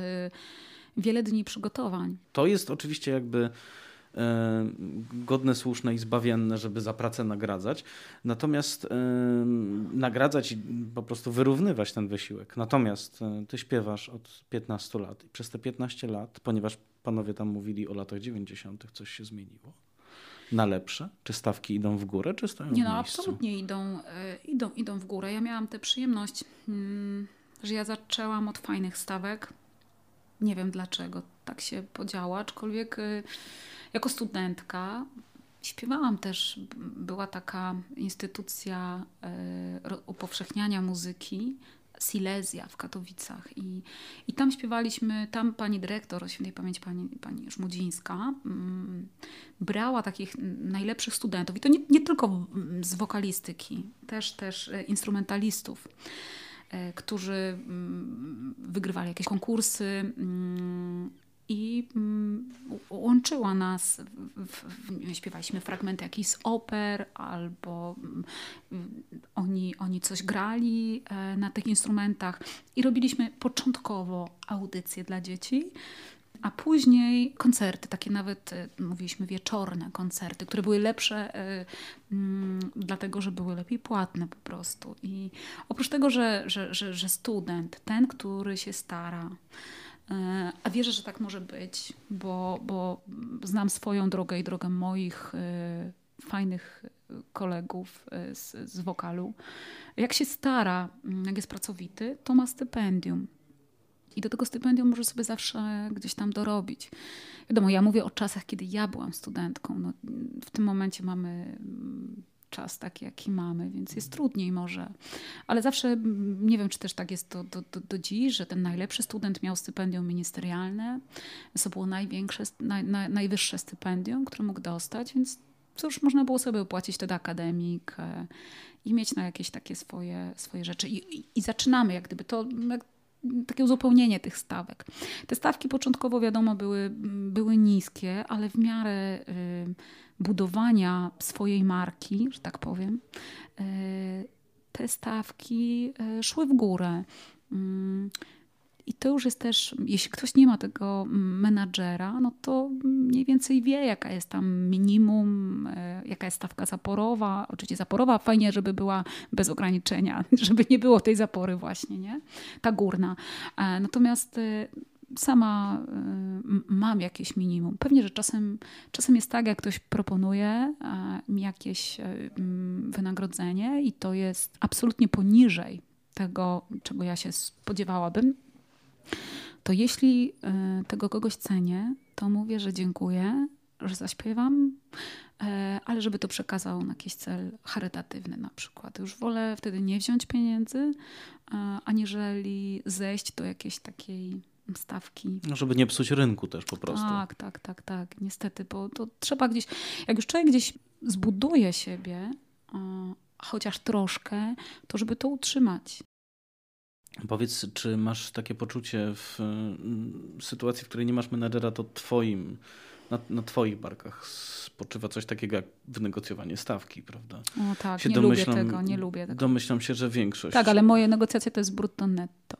wiele dni przygotowań. To jest oczywiście jakby godne, słuszne i zbawienne, żeby za pracę nagradzać. Natomiast e, nagradzać i po prostu wyrównywać ten wysiłek. Natomiast e, ty śpiewasz od 15 lat i przez te 15 lat, ponieważ panowie tam mówili o latach 90., coś się zmieniło? Na lepsze? Czy stawki idą w górę, czy stoją Nie, no, absolutnie idą, idą, idą w górę. Ja miałam tę przyjemność, hmm, że ja zaczęłam od fajnych stawek. Nie wiem dlaczego tak się podziała, aczkolwiek jako studentka śpiewałam też, była taka instytucja e, upowszechniania muzyki, Silesia w Katowicach I, i tam śpiewaliśmy, tam pani dyrektor, o świętej pamięci pani, pani Żmudzińska, mm, brała takich najlepszych studentów i to nie, nie tylko z wokalistyki, też, też e, instrumentalistów e, którzy mm, wygrywali jakieś konkursy mm, i mm, łączyła nas. Śpiewaliśmy fragmenty jakichś oper, albo mm, oni, oni coś grali e, na tych instrumentach i robiliśmy początkowo audycje dla dzieci. A później koncerty, takie nawet e, mówiliśmy wieczorne koncerty, które były lepsze y, y, dlatego, że były lepiej płatne po prostu. I oprócz tego, że, że, że, że student, ten, który się stara, a wierzę, że tak może być, bo, bo znam swoją drogę i drogę moich e, fajnych kolegów e, z, z wokalu. Jak się stara, mm, jak jest pracowity, to ma stypendium. I do tego stypendium może sobie zawsze gdzieś tam dorobić. Wiadomo, ja mówię o czasach, kiedy ja byłam studentką. No, w tym momencie mamy mm, czas taki, jaki mamy, więc jest trudniej może. Ale zawsze, nie wiem, czy też tak jest do, do, do, do dziś, że ten najlepszy student miał stypendium ministerialne. To było największe, naj, naj, najwyższe stypendium, które mógł dostać, więc cóż, można było sobie opłacić wtedy akademik e, i mieć na jakieś takie swoje, swoje rzeczy. I, i, i zaczynamy jak gdyby to... Jak, takie uzupełnienie tych stawek. Te stawki początkowo, wiadomo, były, były niskie, ale w miarę y, budowania swojej marki, że tak powiem, y, te stawki y, szły w górę. Mm, I to już jest też, jeśli ktoś nie ma tego menadżera, no to mniej więcej wie, jaka jest tam minimum, jaka jest stawka zaporowa. Oczywiście zaporowa fajnie, żeby była bez ograniczenia, żeby nie było tej zapory właśnie, nie? Ta górna. E, natomiast sama y, mam jakieś minimum. Pewnie, że czasem, czasem jest tak, jak ktoś proponuje mi jakieś y, wynagrodzenie i to jest absolutnie poniżej tego, czego ja się spodziewałabym, to jeśli y, tego kogoś cenię, to mówię, że dziękuję, że zaśpiewam, ale żeby to przekazał na jakiś cel charytatywny na przykład. Już wolę wtedy nie wziąć pieniędzy, aniżeli zejść do jakiejś takiej stawki. No, żeby nie psuć rynku też po prostu. Tak, tak, tak, tak. Niestety, bo to trzeba gdzieś, jak już człowiek gdzieś zbuduje siebie, chociaż troszkę, to żeby to utrzymać. Powiedz, czy masz takie poczucie w mm, sytuacji, w której nie masz menedżera, to twoim, na, na twoich barkach spoczywa coś takiego jak wynegocjowanie stawki, prawda? O tak, się nie lubię tego, nie lubię tego. Domyślam się, że większość. Tak, ale moje negocjacje to jest brutto netto.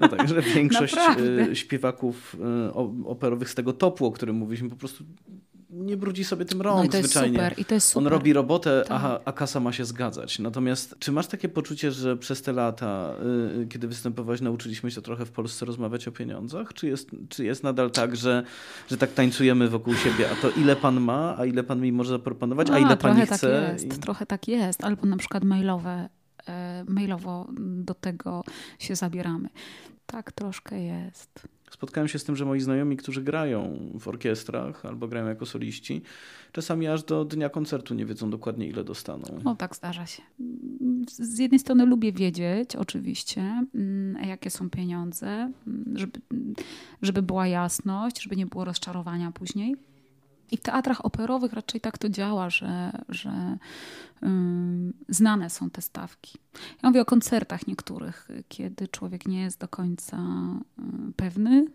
No tak, że większość Naprawdę? śpiewaków operowych z tego topu, o którym mówiliśmy, po prostu nie brudzi sobie tym rąk no i to jest zwyczajnie. Super, i to jest super. On robi robotę, tak. a, a kasa ma się zgadzać. Natomiast czy masz takie poczucie, że przez te lata, y, kiedy występowałeś, nauczyliśmy się trochę w Polsce rozmawiać o pieniądzach? Czy jest, czy jest nadal tak, że, że tak tańcujemy wokół siebie? A to ile pan ma, a ile pan mi może zaproponować, a, a ile pani tak chce? Tak jest, i... Trochę tak jest. Albo na przykład mailowe, e, mailowo do tego się zabieramy. Tak troszkę jest. Spotkałem się z tym, że moi znajomi, którzy grają w orkiestrach albo grają jako soliści, czasami aż do dnia koncertu nie wiedzą dokładnie, ile dostaną. No tak, zdarza się. Z jednej strony lubię wiedzieć, oczywiście, mm, jakie są pieniądze, mm, żeby, żeby była jasność, żeby nie było rozczarowania później. I w teatrach operowych raczej tak to działa, że, że znane są te stawki. Ja mówię o koncertach niektórych, kiedy człowiek nie jest do końca pewny.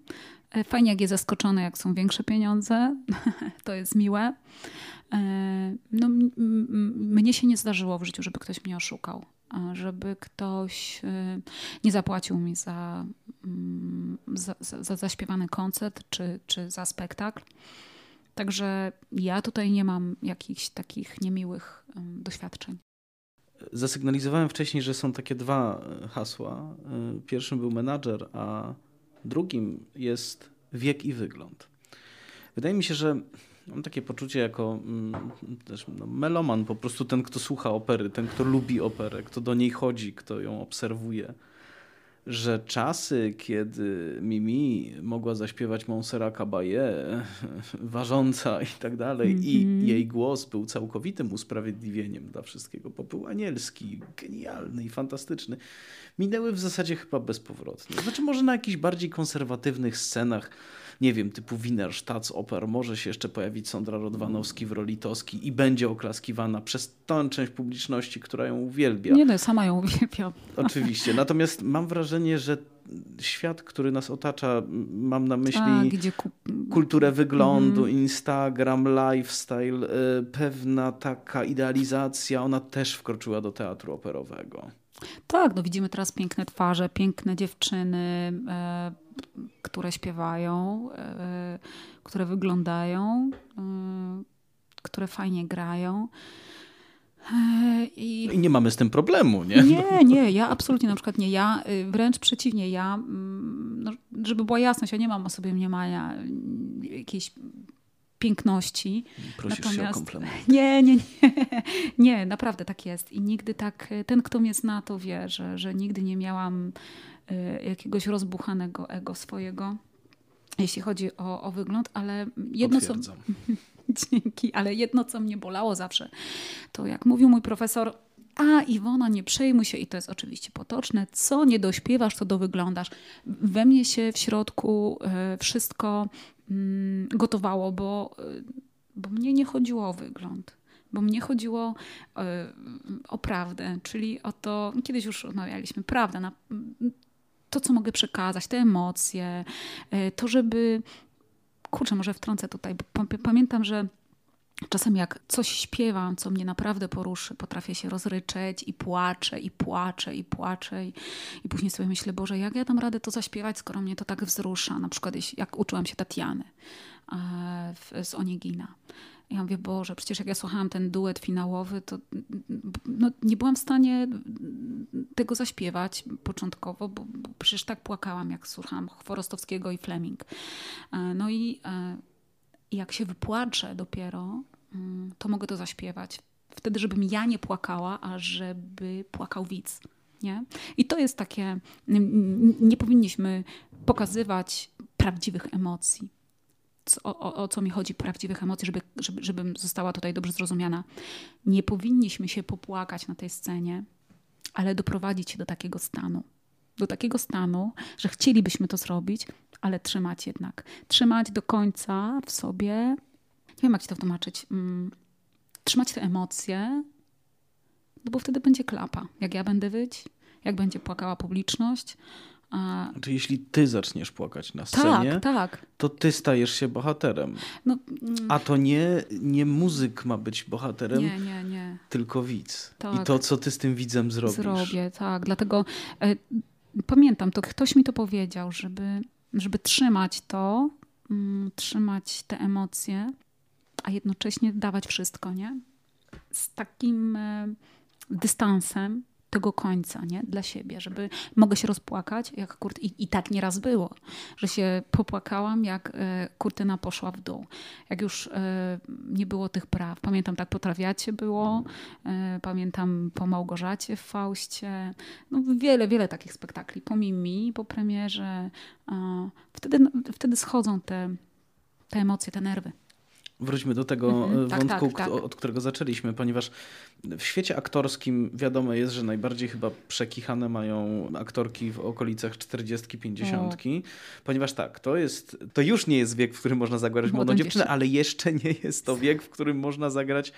E, fajnie, jak jest zaskoczony, jak są większe pieniądze. to jest miłe. E, no, mnie się nie zdarzyło w życiu, żeby ktoś mnie oszukał. Żeby ktoś e, nie zapłacił mi za, za, za zaśpiewany koncert czy, czy za spektakl. Także ja tutaj nie mam jakichś takich niemiłych doświadczeń. Zasygnalizowałem wcześniej, że są takie dwa e, hasła. E, pierwszym był menadżer, a drugim jest wiek i wygląd. Wydaje mi się, że mam takie poczucie jako mm, też no, meloman, po prostu ten, kto słucha opery, ten, kto lubi operę, kto do niej chodzi, kto ją obserwuje że czasy, kiedy Mimi mogła zaśpiewać Montserrat Caballé, ważąca i tak dalej, mm -hmm. i mhm. jej głos był całkowitym usprawiedliwieniem dla wszystkiego, bo był anielski, genialny i fantastyczny, minęły w zasadzie chyba bezpowrotnie. Znaczy może na jakichś bardziej konserwatywnych scenach nie wiem, typu Wiener Staatsoper, może się jeszcze pojawić Sądra Rodwanowski w roli Toski i będzie oklaskiwana przez tę część publiczności, która ją uwielbia. Nie, no, sama ją uwielbiam. Oczywiście. Natomiast mam wrażenie, że świat, który nas otacza, mam na myśli ku... kulturę wyglądu, mm. Instagram, lifestyle, y, pewna taka idealizacja, ona też wkroczyła do teatru operowego. Tak, no widzimy teraz piękne twarze, piękne dziewczyny, e, które śpiewają, e, które wyglądają, e, które fajnie grają. E, I... I... nie mamy z tym problemu, nie? Nie, nie, ja absolutnie na przykład nie. Ja y, wręcz przeciwnie, ja, mm, no, żeby była jasność, ja nie mam o sobie mniemania jakiejś piękności. Prosisz Natomiast... się o komplement. Nie, nie, nie. Nie, naprawdę tak jest. I nigdy tak, ten kto mnie zna to wie, że, że nigdy nie miałam Y, jakiegoś rozbuchanego ego swojego, jeśli chodzi o, o wygląd, ale jedno co. Dzięki, ale jedno, co mnie bolało zawsze, to jak mówił mój profesor, a Iwona, nie przejmuj się, i to jest oczywiście potoczne, co nie dośpiewasz, to dowyglądasz. We mnie się w środku y, wszystko gotowało, bo, y, bo mnie nie chodziło o wygląd bo mnie chodziło o prawdę, czyli o to, kiedyś już rozmawialiśmy, prawda, na, to, co mogę przekazać, te emocje, e, to, żeby. Kurczę, może wtrącę tutaj, bo pamiętam, że Czasem jak coś śpiewam, co mnie naprawdę poruszy, potrafię się rozryczeć i płaczę, i płaczę, i płaczę. I, i później sobie myślę, Boże, jak ja dam radę to zaśpiewać, skoro mnie to tak wzrusza. Na przykład jak uczyłam się Tatiany e, z Onigina. Ja mówię, Boże, przecież jak ja słuchałam ten duet finałowy, to no, nie byłam w stanie tego zaśpiewać początkowo, bo, bo przecież tak płakałam, jak słuchałam Chworostowskiego i Fleming. E, no i e, jak się wypłaczę dopiero, mm, to mogę to zaśpiewać. Wtedy, żebym ja nie płakała, a żeby płakał widz. Nie? I to jest takie, nie powinniśmy pokazywać prawdziwych emocji o, o, o, co mi chodzi, prawdziwych emocji, żeby, żeby, żebym została tutaj dobrze zrozumiana. Nie powinniśmy się popłakać na tej scenie, ale doprowadzić się do takiego stanu. Do takiego stanu, że chcielibyśmy to zrobić, ale trzymać jednak. Trzymać do końca w sobie. Nie wiem, jak ci to tłumaczyć. Mm, trzymać te emocje, no bo wtedy będzie klapa. Jak ja będę wyć, jak będzie płakała publiczność, a... Znaczy, jeśli ty zaczniesz płakać na scenie, tak, tak. to ty stajesz się bohaterem. No, mm. A to nie, nie muzyk ma być bohaterem, nie, nie, nie. tylko widz. Tak. I to, co ty z tym widzem zrobisz. Zrobię, tak. Dlatego e, pamiętam, to ktoś mi to powiedział, żeby, żeby trzymać to, mm, trzymać te emocje, a jednocześnie dawać wszystko, nie? Z takim e, dystansem, tego końca, nie? Dla siebie, żeby mogę się rozpłakać, jak kurt... I, I tak nieraz było, że się popłakałam, jak e, kurtyna poszła w dół. Jak już e, nie było tych praw. Pamiętam, tak po Trawiacie było, e, pamiętam po Małgorzacie w Faustie. No, wiele, wiele takich spektakli. Po Mimi, po premierze. Wtedy, no, wtedy schodzą te, te emocje, te nerwy. Wróćmy do tego mhm, tak, wątku, tak, tak, tak. od którego zaczęliśmy, ponieważ w świecie aktorskim wiadomo jest, że najbardziej chyba przekichane mają aktorki w okolicach 40-50, ponieważ tak, to jest, to już nie jest wiek, w którym można zagrać młodą dziewczynę, ale jeszcze nie jest to wiek, w którym można zagrać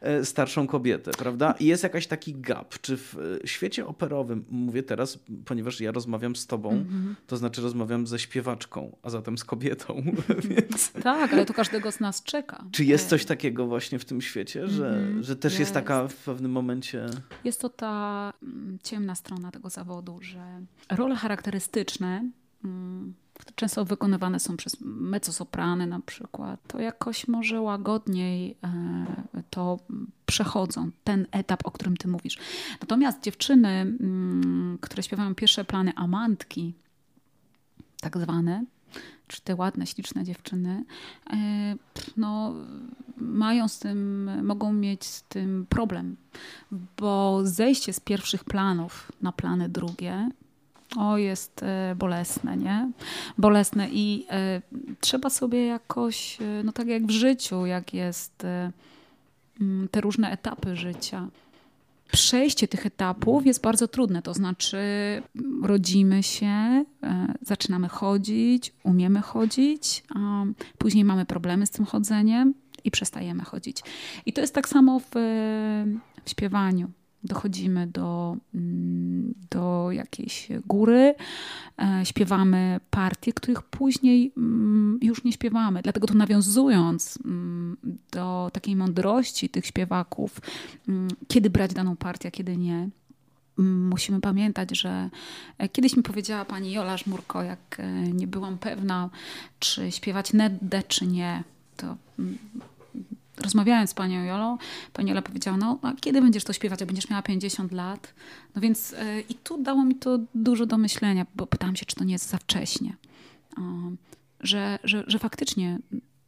e, starszą kobietę, prawda? I jest jakiś taki gap. Czy w e, świecie operowym, mówię teraz, ponieważ ja rozmawiam z tobą, mhm. to znaczy rozmawiam ze śpiewaczką, a zatem z kobietą, więc... Tak, ale to każdego z nas czeka. Czy jest coś takiego właśnie w tym świecie, że, mm, że też jest. jest taka w pewnym momencie. Jest to ta mm, ciemna strona tego zawodu, że role charakterystyczne mm, często wykonywane są przez mezzosoprany na przykład, to jakoś może łagodniej e, to przechodzą, ten etap, o którym ty mówisz. Natomiast dziewczyny, mm, które śpiewają pierwsze plany amantki, tak zwane, czy te ładne, śliczne dziewczyny, e, no, mają z tym, mogą mieć z tym problem, bo zejście z pierwszych planów na plany drugie o, jest e, bolesne, nie? Bolesne i e, trzeba sobie jakoś, no tak jak w życiu, jak jest te różne etapy życia przejście tych etapów jest bardzo trudne. To znaczy, rodzimy się, e, zaczynamy chodzić, umiemy chodzić, później mamy problemy z tym chodzeniem i przestajemy chodzić. I to jest tak samo w, w śpiewaniu dochodzimy do, mm, do jakiejś góry, e, śpiewamy partie, których później mm, już nie śpiewamy. Dlatego to nawiązując mm, do takiej mądrości tych śpiewaków, kiedy brać daną partię, a kiedy nie, musimy pamiętać, że e, kiedyś mi powiedziała pani Jola Żmurko, jak e, nie byłam pewna, czy śpiewać neddę, czy nie, to rozmawiając z panią Jolą, pani Jola powiedziała, no a kiedy będziesz to śpiewać, jak będziesz miała 50 lat? No więc yy, i tu dało mi to dużo do myślenia, bo pytałam się, czy to nie jest za wcześnie. Że, że, że faktycznie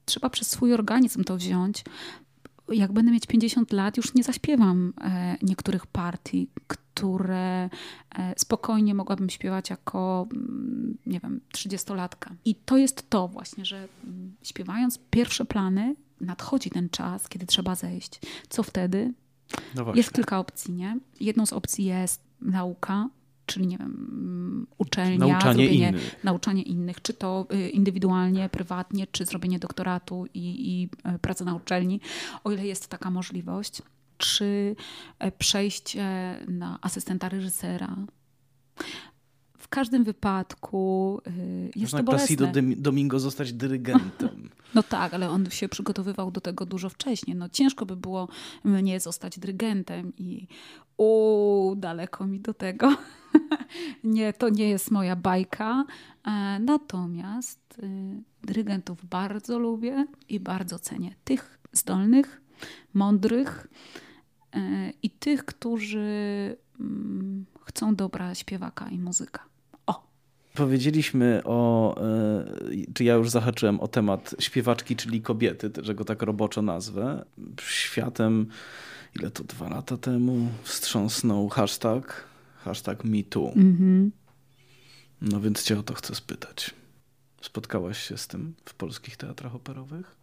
trzeba przez swój organizm to wziąć. Jak będę mieć 50 lat, już nie zaśpiewam e, niektórych partii, które e, spokojnie mogłabym śpiewać jako, mm, nie wiem, 30-latka. I to jest to właśnie, że mm, śpiewając pierwsze plany, nadchodzi ten czas, kiedy trzeba zejść. Co wtedy? No jest kilka opcji, nie? Jedną z opcji jest nauka, czyli nie wiem, uczelnia, nauczanie, innych. nauczanie innych, czy to y, indywidualnie, prywatnie, czy zrobienie doktoratu i, i y, praca na uczelni, o ile jest taka możliwość, czy e, przejście na asystenta reżysera, każdym wypadku y, jest Można to bolesne. Placido Domingo zostać dyrygentem. No tak, ale on się przygotowywał do tego dużo wcześniej. No ciężko by było mnie zostać dyrygentem i u daleko mi do tego. nie, to nie jest moja bajka. E, natomiast y, dyrygentów bardzo lubię i bardzo cenię. Tych zdolnych, mądrych e, i tych, którzy mm, chcą dobra śpiewaka i muzyka. Powiedzieliśmy o, e, czy ja już zahaczyłem o temat śpiewaczki, czyli kobiety, że go tak roboczo nazwę. Światem, ile to dwa lata temu, wstrząsnął hashtag, hashtag MeToo. Mm-hmm. No więc cię o to chcę spytać. Spotkałaś się z tym w polskich teatrach operowych?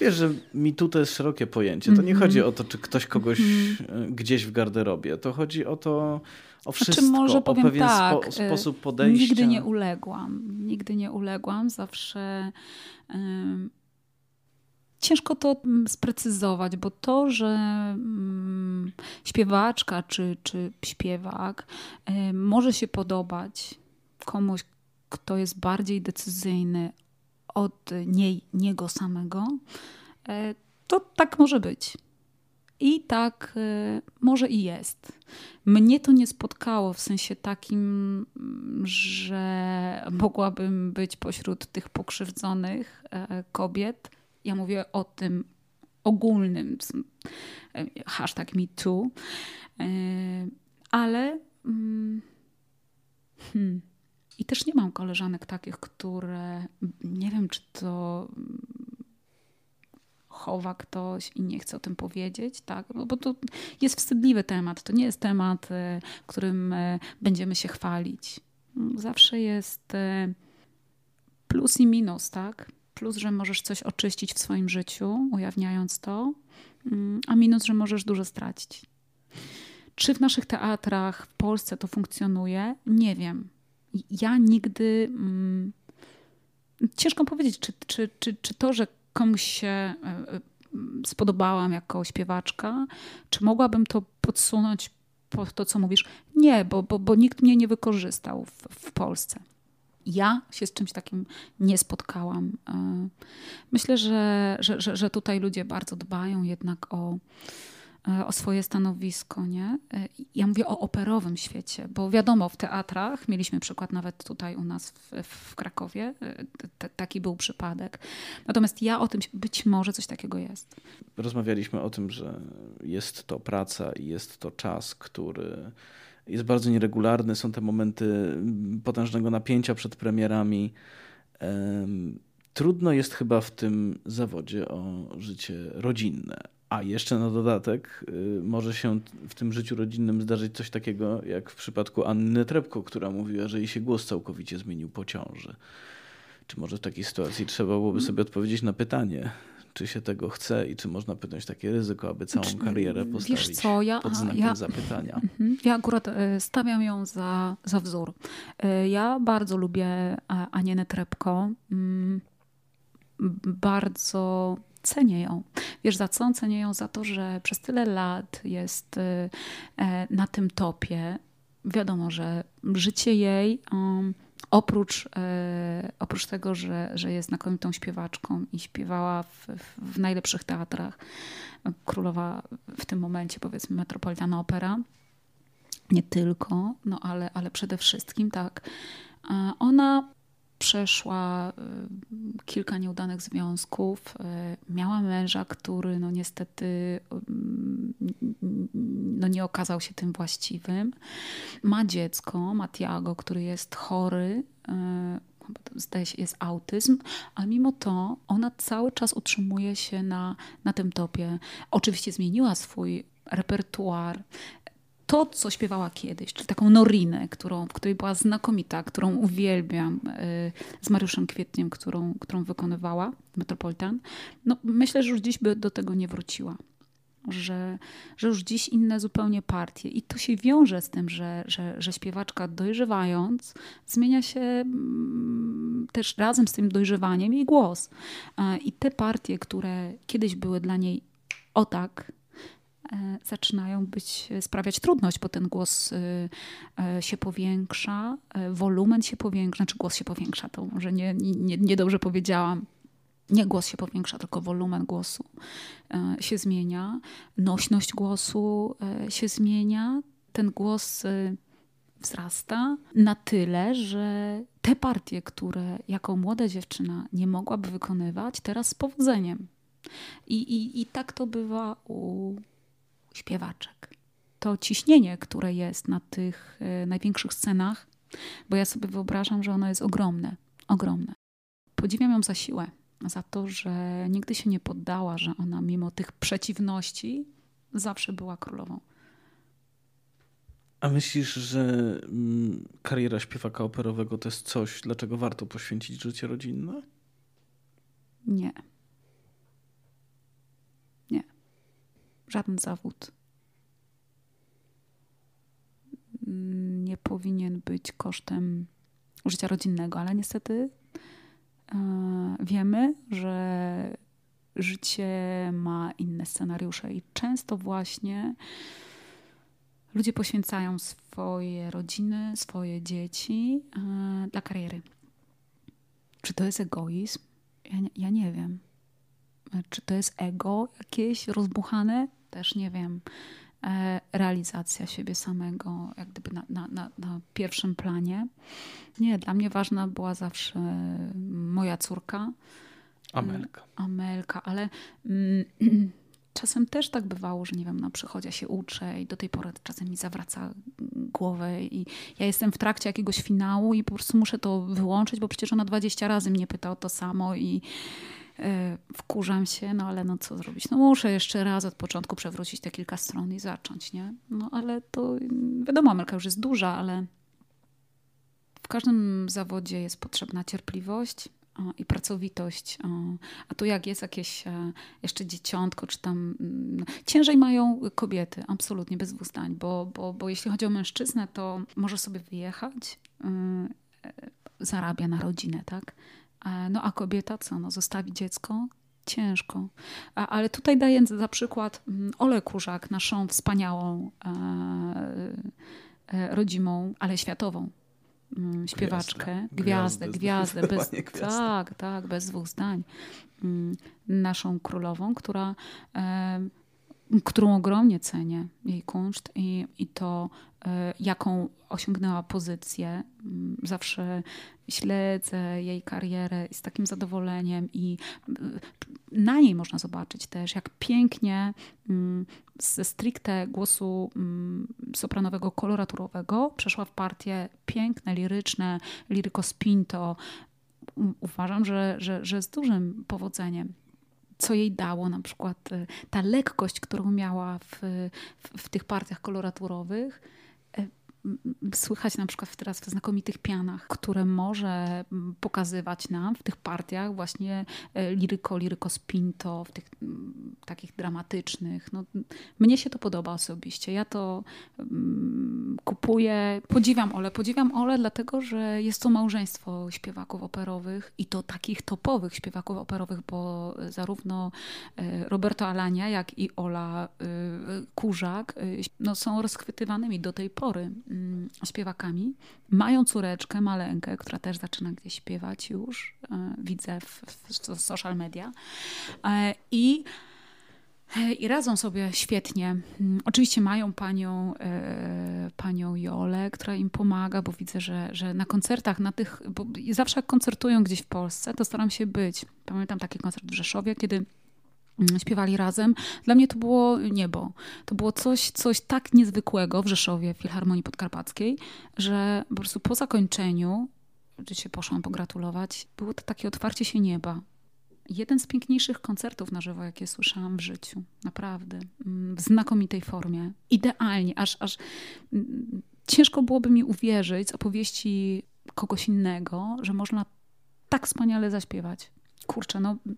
Wiesz, że MeToo to jest szerokie pojęcie. To nie mm-hmm. chodzi o to, czy ktoś kogoś mm-hmm. gdzieś w garderobie. To chodzi o to, o znaczy, wszystko, znaczy, może powiem o pewien tak, spo, y, sposób podejścia. Nigdy nie uległam. Nigdy nie uległam. Zawsze um, ciężko to mm, sprecyzować, bo to, że um, śpiewaczka czy, czy śpiewak um, może się podobać komuś, kto jest bardziej decyzyjny od niej, niego samego, e, to tak może być. I tak y, może i jest. Mnie to nie spotkało w sensie takim, że mogłabym być pośród tych pokrzywdzonych e, kobiet. Ja mówię o tym ogólnym, e, hashtag MeToo, e, ale mm, hmm, i też nie mam koleżanek takich, które nie wiem, czy to chowa ktoś i nie chce o tym powiedzieć, tak? Bo to jest wstydliwy temat. To nie jest temat, e, którym e, będziemy się chwalić. Zawsze jest e, plus i minus, tak? Plus, że możesz coś oczyścić w swoim życiu, ujawniając to, mm, a minus, że możesz dużo stracić. Czy w naszych teatrach w Polsce to funkcjonuje? Nie wiem. Ja nigdy. Mm, ciężko powiedzieć, czy, czy, czy, czy to, że komuś się e, e, spodobałam jako śpiewaczka, czy mogłabym to podsunąć po to, co mówisz? Nie, bo, bo, bo nikt mnie nie wykorzystał w, w Polsce. Ja się z czymś takim nie spotkałam. E, myślę, że, że, że tutaj ludzie bardzo dbają jednak o, o swoje stanowisko. Nie? E, ja mówię o operowym świecie, bo wiadomo, w teatrach, mieliśmy przykład nawet tutaj u nas w, w Krakowie, e, taki był przypadek. Natomiast ja o tym, być może coś takiego jest. Rozmawialiśmy o tym, że jest to praca i jest to czas, który jest bardzo nieregularny. Są te momenty potężnego napięcia przed premierami. Trudno jest chyba w tym zawodzie o życie rodzinne, a jeszcze na dodatek y, może się w tym życiu rodzinnym zdarzyć coś takiego, jak w przypadku Anny Trepko, która mówiła, że jej się głos całkowicie zmienił po ciąży. Czy może w takiej sytuacji trzeba byłoby sobie odpowiedzieć na pytanie, czy się tego chce i czy można podjąć takie ryzyko, aby całą karierę postawić co, ja, pod znakiem ja, zapytania? Mhm. Ja akurat y, stawiam ją za, za wzór. Y, ja bardzo lubię Anienę Trepko. Mm, bardzo cenię ją. Wiesz za co? Cenię ją za to, że przez tyle lat jest y, e, na tym topie. Wiadomo, że życie jej um, oprócz, e, oprócz tego, że, że jest znakomitą śpiewaczką i śpiewała w, w najlepszych teatrach, królowa w tym momencie powiedzmy Metropolitana Opera, nie tylko, no ale, ale przede wszystkim tak. Ona przeszła y, kilka nieudanych związków. Y, miała męża, który no niestety mm, no nie okazał się tym właściwym. Ma dziecko, Matiago, który jest chory y, zdaje się, jest autyzm, a mimo to ona cały czas utrzymuje się na, na tym topie. Oczywiście zmieniła swój repertuar, to, co śpiewała kiedyś, czyli taką Norinę, którą, w której była znakomita, którą uwielbiam, y, z Mariuszem Kwietniem, którą, którą wykonywała Metropolitan, no myślę, że już dziś by do tego nie wróciła. Że, że już dziś inne zupełnie partie. I to się wiąże z tym, że, że, że śpiewaczka dojrzewając zmienia się mm, też razem z tym dojrzewaniem jej głos. I te partie, które kiedyś były dla niej o tak, E, zaczynają być, e, sprawiać trudność, bo ten głos e, się powiększa, wolumen się powiększa, znaczy głos się powiększa, to może nie, nie, nie dobrze powiedziałam. Nie głos się powiększa, tylko wolumen głosu się zmienia, nośność głosu się zmienia. Ten głos wzrasta na tyle, że te partie, które jako młoda dziewczyna nie mogłaby wykonywać, teraz z powodzeniem. I, i, i tak to bywa u śpiewaczek. To ciśnienie, które jest na tych e, największych scenach, bo ja sobie wyobrażam, że ono jest ogromne, ogromne. Podziwiam ją za siłę, za to, że nigdy się nie poddała, że ona mimo tych przeciwności zawsze była królową. A myślisz, że mm, kariera śpiewaka operowego to jest coś, dlaczego warto poświęcić życie rodzinne? Nie. Żaden zawód nie powinien być kosztem życia rodzinnego, ale niestety e, wiemy, że życie ma inne scenariusze i często właśnie ludzie poświęcają swoje rodziny, swoje dzieci e, dla kariery. Czy to jest egoizm? Ja nie, ja nie wiem. Czy to jest ego jakieś rozbuchane? Też, nie wiem, e, realizacja siebie samego, jak gdyby na, na, na, na pierwszym planie. Nie, dla mnie ważna była zawsze moja córka. Amelka. Amelka, ale mm, czasem też tak bywało, że nie wiem, na przychodzie się uczę i do tej pory czasem mi zawraca głowę i ja jestem w trakcie jakiegoś finału i po prostu muszę to wyłączyć, bo przecież ona 20 razy mnie pyta o to samo i e, wkurzam się, no ale no co zrobić? No muszę jeszcze raz od początku przewrócić te kilka stron i zacząć, nie? No ale to wiadomo, Amelka już jest duża, ale w każdym zawodzie jest potrzebna cierpliwość, i pracowitość. A tu jak jest jakieś e, jeszcze dzieciątko, czy tam mm, ciężej mają kobiety, absolutnie bez dwóch zdań, bo, bo, bo jeśli chodzi o mężczyznę, to może sobie wyjechać, y, e, zarabia na rodzinę, tak? No a kobieta co? No, zostawi dziecko? Ciężko. Ale tutaj daję za przykład mm, Ole Kurzak, naszą wspaniałą e, rodzimą, ale światową Mm, śpiewaczkę, gwiazdę, gwiazdę, gwiazdę bez, tak, tak, bez dwóch zdań. Mm, naszą królową, która, którą ogromnie cenię, jej kunszt i, i to, e, jaką osiągnęła pozycję. Mm, zawsze śledzę jej karierę z takim zadowoleniem i na niej można zobaczyć też, jak pięknie mm, ze stricte głosu mm, sopranowego koloraturowego przeszła w partie piękne, liryczne, liryko spinto. Uważam, że, że, że z dużym powodzeniem co jej dało na przykład y, ta lekkość, którą miała w, w, w tych partiach koloraturowych, słychać na przykład teraz w znakomitych pianach, które może pokazywać nam w tych partiach właśnie e, liryko, liryko spinto, w tych takich dramatycznych. No, mnie się to podoba osobiście. Ja to um, kupuję, podziwiam Ole. Podziwiam Ole dlatego, że jest to małżeństwo śpiewaków operowych i to takich topowych śpiewaków operowych, bo zarówno e, Roberto Alania, jak i Ola e, Kurzak no, są rozchwytywanymi do tej pory Mm, śpiewakami. Mają córeczkę, maleńkę, która też zaczyna gdzieś śpiewać już. E, widzę w, w social media. E, I e, i radzą sobie świetnie. Mm, oczywiście mają panią, panią Jolę, która im pomaga, bo widzę, że, że na koncertach, na tych, bo zawsze jak koncertują gdzieś w Polsce, to staram się być. Pamiętam taki koncert w Rzeszowie, kiedy Mm, śpiewali razem. Dla mnie to było niebo. To było coś, coś tak niezwykłego w Rzeszowie, w Filharmonii Podkarpackiej, że po prostu po zakończeniu, gdzie się poszłam pogratulować, było to takie otwarcie się nieba. Jeden z piękniejszych koncertów na żywo, jakie słyszałam w życiu. Naprawdę. Mm, w znakomitej formie. Idealnie. Aż, aż mm, ciężko byłoby mi uwierzyć z opowieści kogoś innego, że można tak wspaniale zaśpiewać. Kurczę, no Mm,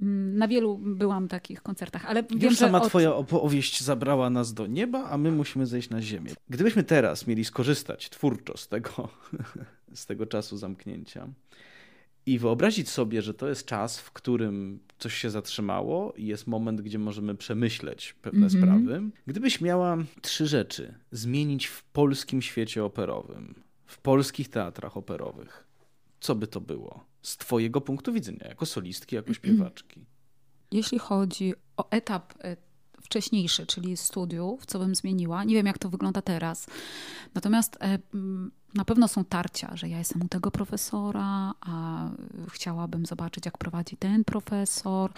na wielu byłam takich koncertach, ale wiem, Już sama od... twoja opowieść zabrała nas do nieba, a my musimy zejść na ziemię. Gdybyśmy teraz mieli skorzystać twórczo z tego, z tego czasu zamknięcia i wyobrazić sobie, że to jest czas, w którym coś się zatrzymało i jest moment, gdzie możemy przemyśleć pewne mm -hmm. sprawy. Gdybyś miała trzy rzeczy zmienić w polskim świecie operowym, w polskich teatrach operowych, co by to było? z Twojego punktu widzenia, jako solistki, jako śpiewaczki? Jeśli chodzi o etap e, wcześniejszy, czyli studiów, co bym zmieniła, nie wiem jak to wygląda teraz. Natomiast e, na pewno są tarcia, że ja jestem u tego profesora, a chciałabym zobaczyć, jak prowadzi ten profesor.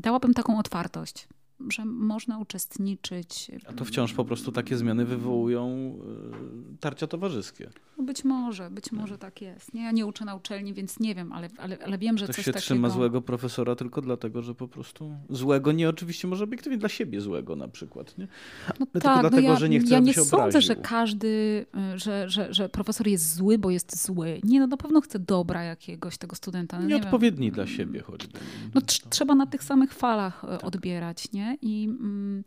Dałabym taką otwartość że można uczestniczyć. A to wciąż po prostu takie zmiany wywołują e, tarcia towarzyskie. No być może, być może tak jest. Nie, ja nie uczę na uczelni, więc nie wiem, ale, ale, ale wiem, że to coś się takiego... trzyma złego profesora tylko dlatego, że po prostu złego, nie oczywiście może obiektywnie dla siebie złego na przykład. Nie? No tak, tylko no dlatego, ja, że nie chce, Ja nie sądzę, obraził. że każdy, e, że, że, że profesor jest zły, bo jest zły. Nie, no na pewno chce dobra jakiegoś tego studenta. No, Nieodpowiedni nie dla siebie choćby. No, trzeba na tych samych falach tak. odbierać, nie? I mm,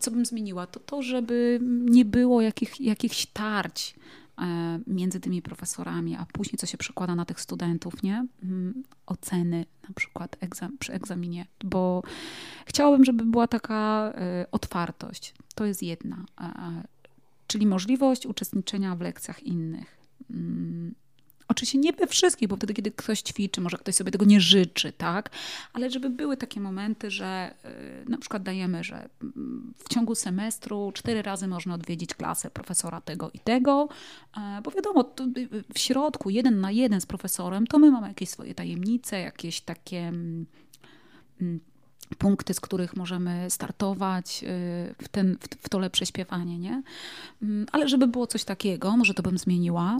co bym zmieniła? To to, żeby nie było jakich, jakichś tarć e, między tymi profesorami, a później co się przekłada na tych studentów, nie? Mm, oceny na przykład egzam przy egzaminie, bo chciałabym, żeby była taka e, otwartość. To jest jedna. Czyli możliwość uczestniczenia w lekcjach innych. Oczywiście nie we wszystkich, bo wtedy, kiedy ktoś ćwiczy, może ktoś sobie tego nie życzy, tak? Ale żeby były takie momenty, że y, na przykład dajemy, że mm, w ciągu semestru cztery razy można odwiedzić klasę profesora tego i tego, e, bo wiadomo, y, w środku jeden na jeden z profesorem, to my mamy jakieś swoje tajemnice, jakieś takie mm, mm, punkty, z których możemy startować y, w, ten, w, to lepsze śpiewanie, nie? Mm, ale żeby było coś takiego, może to bym zmieniła.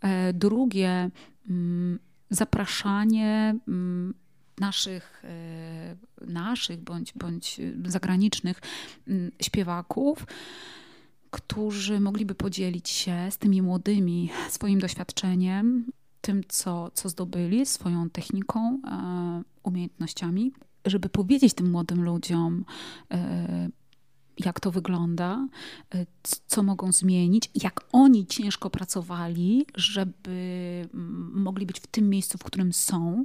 E, drugie, mm, zapraszanie mm, naszych, e, naszych bądź, bądź zagranicznych śpiewaków, którzy mogliby podzielić się z tymi młodymi swoim doświadczeniem, tym, co, co zdobyli, swoją techniką, e, umiejętnościami żeby powiedzieć tym młodym ludziom, e, jak to wygląda, e, co mogą zmienić, jak oni ciężko pracowali, żeby mogli być w tym miejscu, w którym są.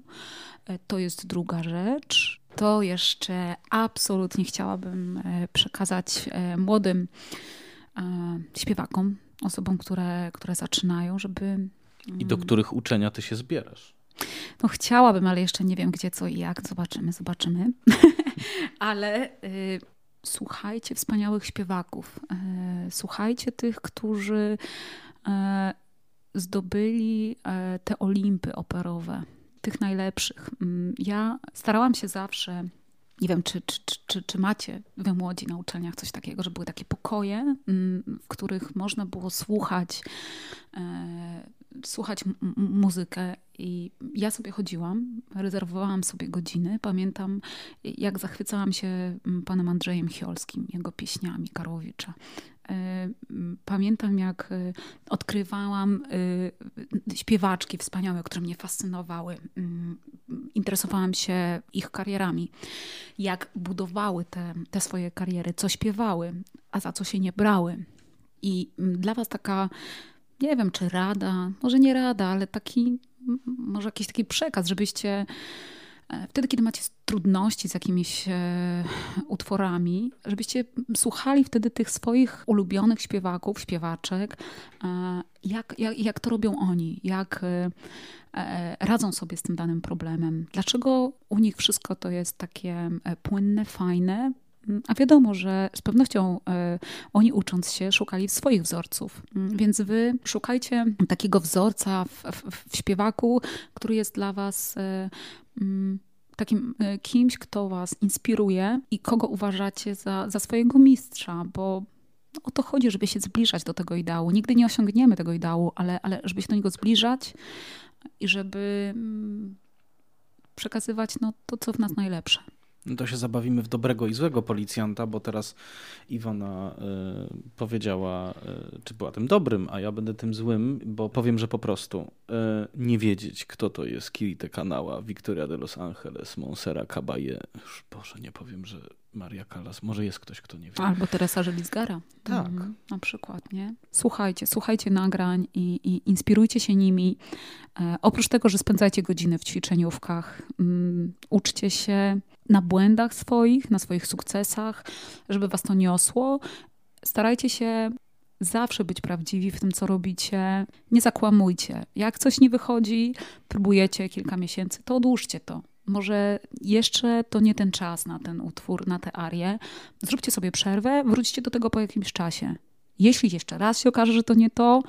E, to jest druga rzecz. To jeszcze absolutnie chciałabym przekazać młodym śpiewakom, osobom, które, które zaczynają, żeby. I do których uczenia ty się zbierasz? No chciałabym, ale jeszcze nie wiem gdzie, co i jak. Zobaczymy, zobaczymy. ale y, słuchajcie wspaniałych śpiewaków. Y, słuchajcie tych, którzy y, zdobyli y, te Olimpy operowe. Tych najlepszych. Mm, ja starałam się zawsze nie wiem, czy, czy, czy, czy, macie wy młodzi na uczelniach coś takiego, że były takie pokoje, mm, w których można było słuchać e, słuchać muzykę i ja sobie chodziłam, rezerwowałam sobie godziny. Pamiętam, jak zachwycałam się panem Andrzejem Chiolskim, jego pieśniami Karłowicza. E, pamiętam, jak e, odkrywałam e, śpiewaczki wspaniałe, które mnie fascynowały. Mm, interesowałam się ich karierami, jak budowały te, te swoje kariery, co śpiewały, a za co się nie brały. I dla Was taka nie wiem, czy rada, może nie rada, ale taki, może jakiś taki przekaz, żebyście e, wtedy, kiedy macie trudności z jakimiś e, utworami, żebyście słuchali wtedy tych swoich ulubionych śpiewaków, śpiewaczek, e, jak, jak, jak to robią oni, jak radzą sobie z tym danym problemem. Dlaczego u nich wszystko to jest takie płynne, fajne, a wiadomo, że z pewnością e, oni ucząc się szukali swoich wzorców, mm, więc wy szukajcie takiego wzorca w, w, w śpiewaku, który jest dla was e, mm, takim e, kimś, kto was inspiruje i kogo uważacie za, za swojego mistrza, bo o to chodzi, żeby się zbliżać do tego ideału. Nigdy nie osiągniemy tego ideału, ale, ale żeby się do niego zbliżać i żeby mm, przekazywać no, to, co w nas najlepsze to się zabawimy w dobrego i złego policjanta, bo teraz Iwona y, powiedziała, y, czy była tym dobrym, a ja będę tym złym, bo powiem, że po prostu y, nie wiedzieć, kto to jest Kirite Kanała, Victoria de Los Angeles, Monsera Caballé. Już Boże, nie powiem, że Maria Callas. Może jest ktoś, kto nie wie. Albo Teresa Żelizgara. Tak. Mhm, na przykład, nie? Słuchajcie, słuchajcie nagrań i, i inspirujcie się nimi. E, oprócz tego, że spędzajcie godziny w ćwiczeniówkach, um, uczcie się na błędach swoich, na swoich sukcesach, żeby was to niosło. Starajcie się zawsze być prawdziwi w tym, co robicie. Nie zakłamujcie. Jak coś nie wychodzi, próbujecie kilka miesięcy, to odłóżcie to. Może jeszcze to nie ten czas na ten utwór, na tę arię. Zróbcie sobie przerwę, wróćcie do tego po jakimś czasie. Jeśli jeszcze raz się okaże, że to nie to,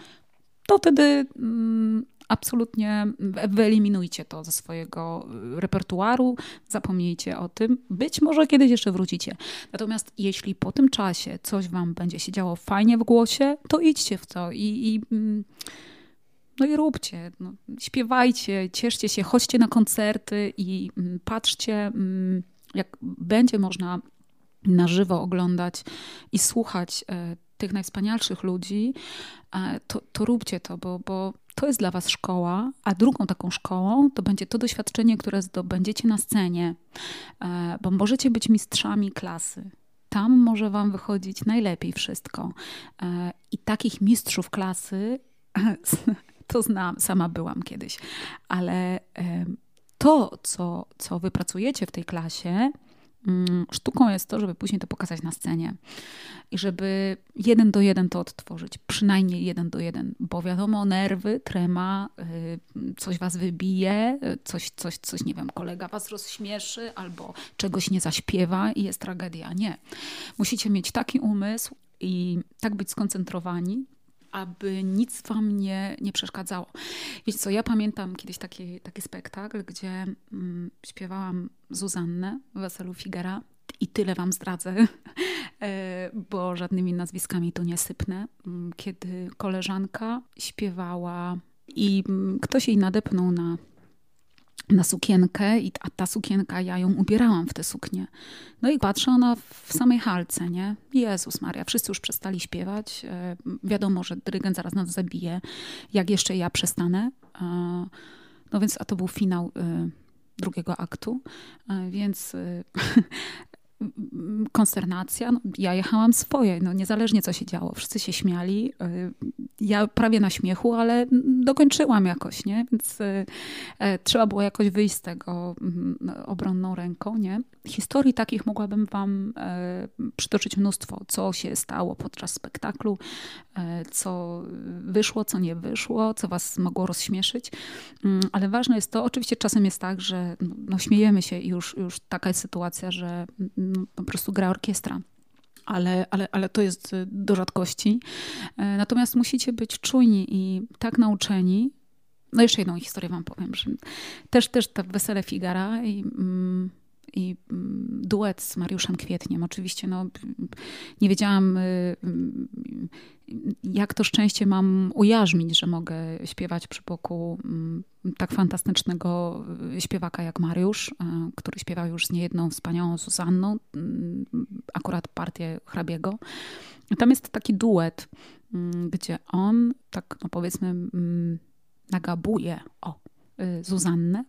to wtedy mm, absolutnie wyeliminujcie to ze swojego y, repertuaru, zapomnijcie o tym. Być może kiedyś jeszcze wrócicie. Natomiast jeśli po tym czasie coś wam będzie się działo fajnie w głosie, to idźcie w to i, i mm, no i róbcie, no, śpiewajcie, cieszcie się, chodźcie na koncerty i mm, patrzcie, jak będzie można na żywo oglądać i słuchać e, tych najwspanialszych ludzi, e, to, to róbcie to, bo, bo to jest dla Was szkoła, a drugą taką szkołą to będzie to doświadczenie, które zdobędziecie na scenie, e, bo możecie być mistrzami klasy. Tam może Wam wychodzić najlepiej wszystko. E, I takich mistrzów klasy to znam, sama byłam kiedyś, ale to, co, co wypracujecie w tej klasie, sztuką jest to, żeby później to pokazać na scenie i żeby jeden do jeden to odtworzyć, przynajmniej jeden do jeden, bo wiadomo, nerwy, trema, y, coś was wybije, coś, coś, coś, nie wiem, kolega was rozśmieszy albo czegoś nie zaśpiewa i jest tragedia. Nie. Musicie mieć taki umysł i tak być skoncentrowani, aby nic wam nie, nie przeszkadzało. Wiecie co, ja pamiętam kiedyś taki, taki spektakl, gdzie mm, śpiewałam Zuzannę w Weselu Figara i tyle wam zdradzę, e, bo żadnymi nazwiskami tu nie sypnę. Mm, kiedy koleżanka śpiewała i mm, ktoś jej nadepnął na na sukienkę, i, a ta sukienka, ja ją ubierałam w tę suknię. No i patrzę, ona w samej halce, nie? Jezus Maria, wszyscy już przestali śpiewać. E, wiadomo, że dyrygent zaraz nas zabije, jak jeszcze ja przestanę. E, no więc, a to był finał e, drugiego aktu, więc konsternacja. No, ja jechałam swoje, no, niezależnie co się działo. Wszyscy się śmiali. Y, ja prawie na śmiechu, ale dokończyłam jakoś, nie? Więc y, e, trzeba było jakoś wyjść z tego mm, obronną ręką, nie? Historii takich mogłabym wam e, przytoczyć mnóstwo. Co się stało podczas spektaklu, e, co wyszło, co nie wyszło, co was mogło rozśmieszyć. Mm, ale ważne jest to, oczywiście czasem jest tak, że no, no śmiejemy się i już, już taka jest sytuacja, że no, po prostu gra orkiestra ale, ale, ale to jest do rzadkości. E, natomiast musicie być czujni i tak nauczeni. No jeszcze jedną historię wam powiem, że też, też te wesele Figara i, mm, i mm, duet z Mariuszem Kwietniem. Oczywiście no, nie wiedziałam, y, jak to szczęście mam ujarzmić, że mogę śpiewać przy boku mm, tak fantastycznego śpiewaka jak Mariusz, który śpiewał już z niejedną wspaniałą Zuzanną, mm, akurat partię hrabiego. Tam jest taki duet, gdzie on, tak no powiedzmy, nagabuje o y, Zuzannę.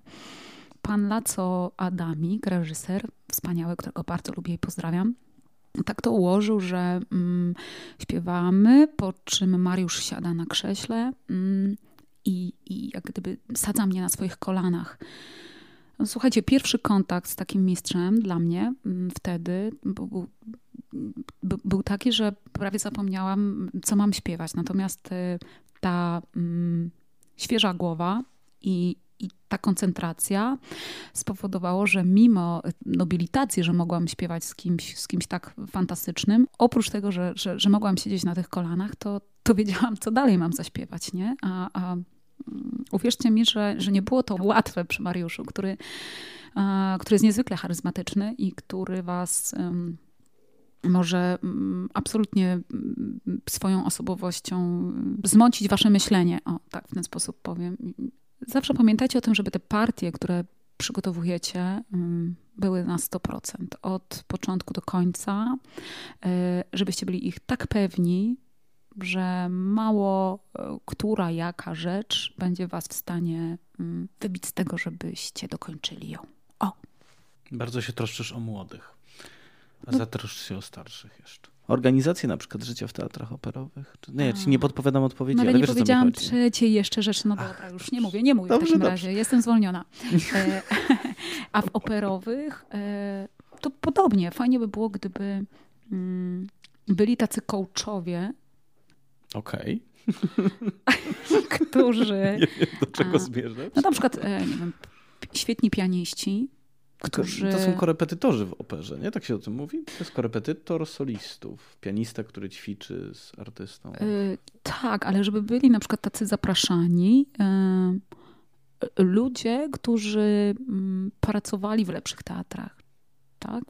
Pan Laco Adamik, reżyser, wspaniały, którego bardzo lubię i pozdrawiam, tak to ułożył, że mm, śpiewamy, po czym Mariusz siada na krześle mm, i, i jak gdyby sadza mnie na swoich kolanach. Słuchajcie, pierwszy kontakt z takim mistrzem dla mnie mm, wtedy był, był, był, taki, że prawie zapomniałam, co mam śpiewać. Natomiast y, ta mm, świeża głowa i, i ta koncentracja spowodowało, że mimo nobilitacji, że mogłam śpiewać z kimś, z kimś tak fantastycznym, oprócz tego, że, że, że mogłam siedzieć na tych kolanach, to, to wiedziałam, co dalej mam zaśpiewać, nie? A, a mm, uwierzcie mi, że, że nie było to łatwe przy Mariuszu, który, który jest niezwykle charyzmatyczny i który was może mm, absolutnie mm, swoją osobowością zmącić wasze myślenie. O, tak w ten sposób powiem zawsze pamiętajcie o tym, żeby te partie, które przygotowujecie, mm, były na 100% od początku do końca, y, żebyście byli ich tak pewni, że mało e, która jaka rzecz będzie was w stanie mm, wybić z tego, żebyście dokończyli ją. O! Bardzo się troszczysz o młodych, a no. zatroszcz się o starszych jeszcze. Organizację na przykład życia w teatrach operowych? Nie, ja ci nie podpowiadam odpowiedzi, no, ale, ale nie wiesz, powiedziałam trzeciej jeszcze rzeczy. No Ach, dobra, już nie mówię, nie mówię dobrze, w takim dobrze. razie. Jestem zwolniona. E, a w operowych e, to podobnie. Fajnie by było, gdyby mm, byli tacy coachowie. Okej. Okay. którzy... Nie wiem, do czego zmierzasz. No na przykład, e, nie wiem, świetni pianiści, którzy... To są korepetytorzy w operze, nie? Tak się o tym mówi? To jest korepetytor solistów, pianista, który ćwiczy z artystą. Yy, tak, ale żeby byli na przykład tacy zapraszani yy, ludzie, którzy yy, pracowali w lepszych teatrach, tak?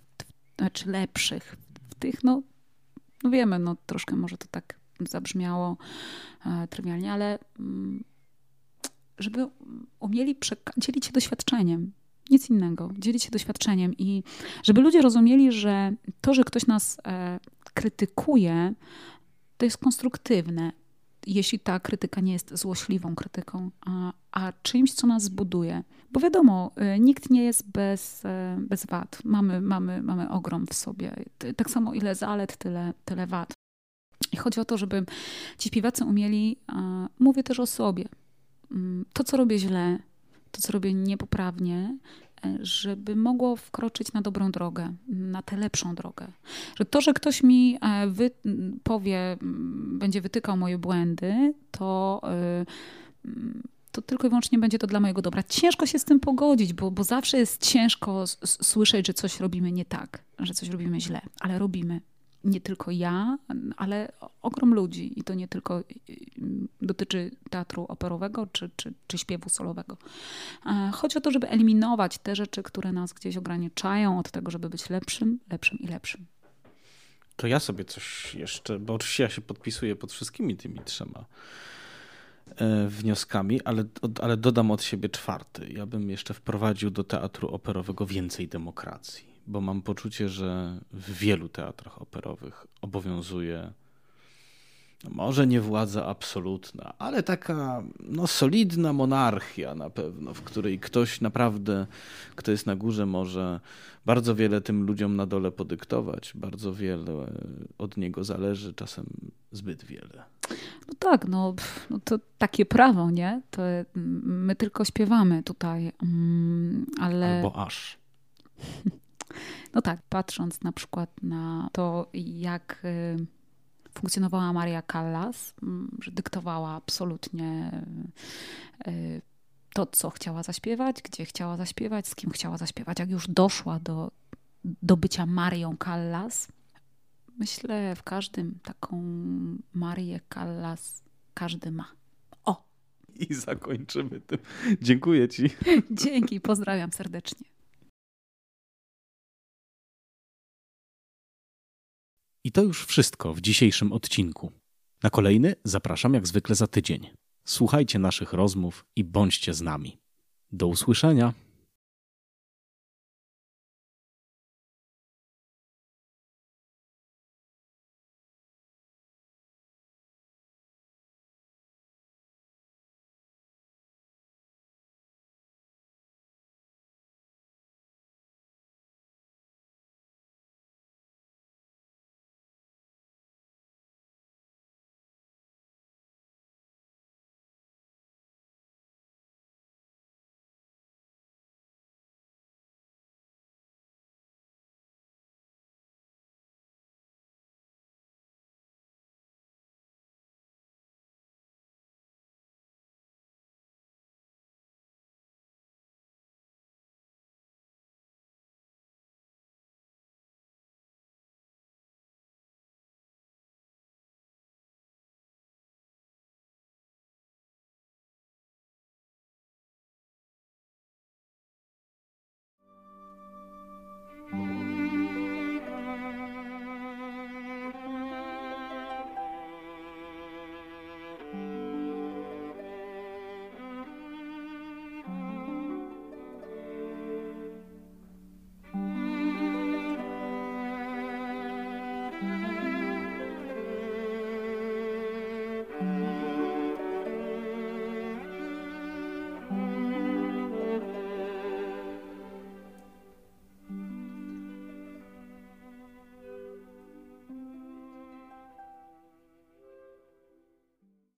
Znaczy lepszych. W tych, no, no wiemy, no troszkę może to tak zabrzmiało e, trywialnie, ale mm, żeby umieli dzielić się doświadczeniem, nic innego. Dzielić się doświadczeniem i żeby ludzie rozumieli, że to, że ktoś nas e, krytykuje, to jest konstruktywne, jeśli ta krytyka nie jest złośliwą krytyką, a, a czymś, co nas buduje. Bo wiadomo, e, nikt nie jest bez, e, bez wad. Mamy, mamy, mamy ogrom w sobie. Tak samo ile zalet, tyle, tyle wad. I chodzi o to, żeby ci śpiewacy umieli, mówię też o sobie, mm, to, co robię źle, to, co robię niepoprawnie, żeby mogło wkroczyć na dobrą drogę, na tę lepszą drogę. Że to, że ktoś mi e, wy, powie, będzie wytykał moje błędy, to to tylko i wyłącznie będzie to dla mojego dobra. Ciężko się z tym pogodzić, bo, bo zawsze jest ciężko słyszeć, że coś robimy nie tak, że coś robimy źle, ale robimy. Nie tylko ja, ale ogrom ludzi i to nie tylko y, y, dotyczy teatru operowego czy, czy, czy śpiewu solowego. E, chodzi o to, żeby eliminować te rzeczy, które nas gdzieś ograniczają od tego, żeby być lepszym, lepszym i lepszym. To ja sobie coś jeszcze, bo oczywiście ja się podpisuję pod wszystkimi tymi trzema E, wnioskami, ale, ale dodam od siebie czwarty. Ja bym jeszcze wprowadził do teatru operowego więcej demokracji, bo mam poczucie, że w wielu teatrach operowych obowiązuje może nie władza absolutna, ale taka no, solidna monarchia na pewno, w której ktoś naprawdę, kto jest na górze, może bardzo wiele tym ludziom na dole podyktować, bardzo wiele od niego zależy, czasem zbyt wiele. No tak, no, no to takie prawo, nie? To my tylko śpiewamy tutaj, mm, ale... Albo aż. No tak, patrząc na przykład na to, jak y, funkcjonowała Maria Callas, mm, że dyktowała absolutnie y, to, co chciała zaśpiewać, gdzie chciała zaśpiewać, z kim chciała zaśpiewać. Jak już doszła do, do bycia Marią Callas, myślę, w każdym taką Marię Callas każdy ma. O! I zakończymy tym. Dziękuję Ci. Dzięki, pozdrawiam serdecznie. I to już wszystko w dzisiejszym odcinku. Na kolejny zapraszam jak zwykle za tydzień. Słuchajcie naszych rozmów i bądźcie z nami. Do usłyszenia.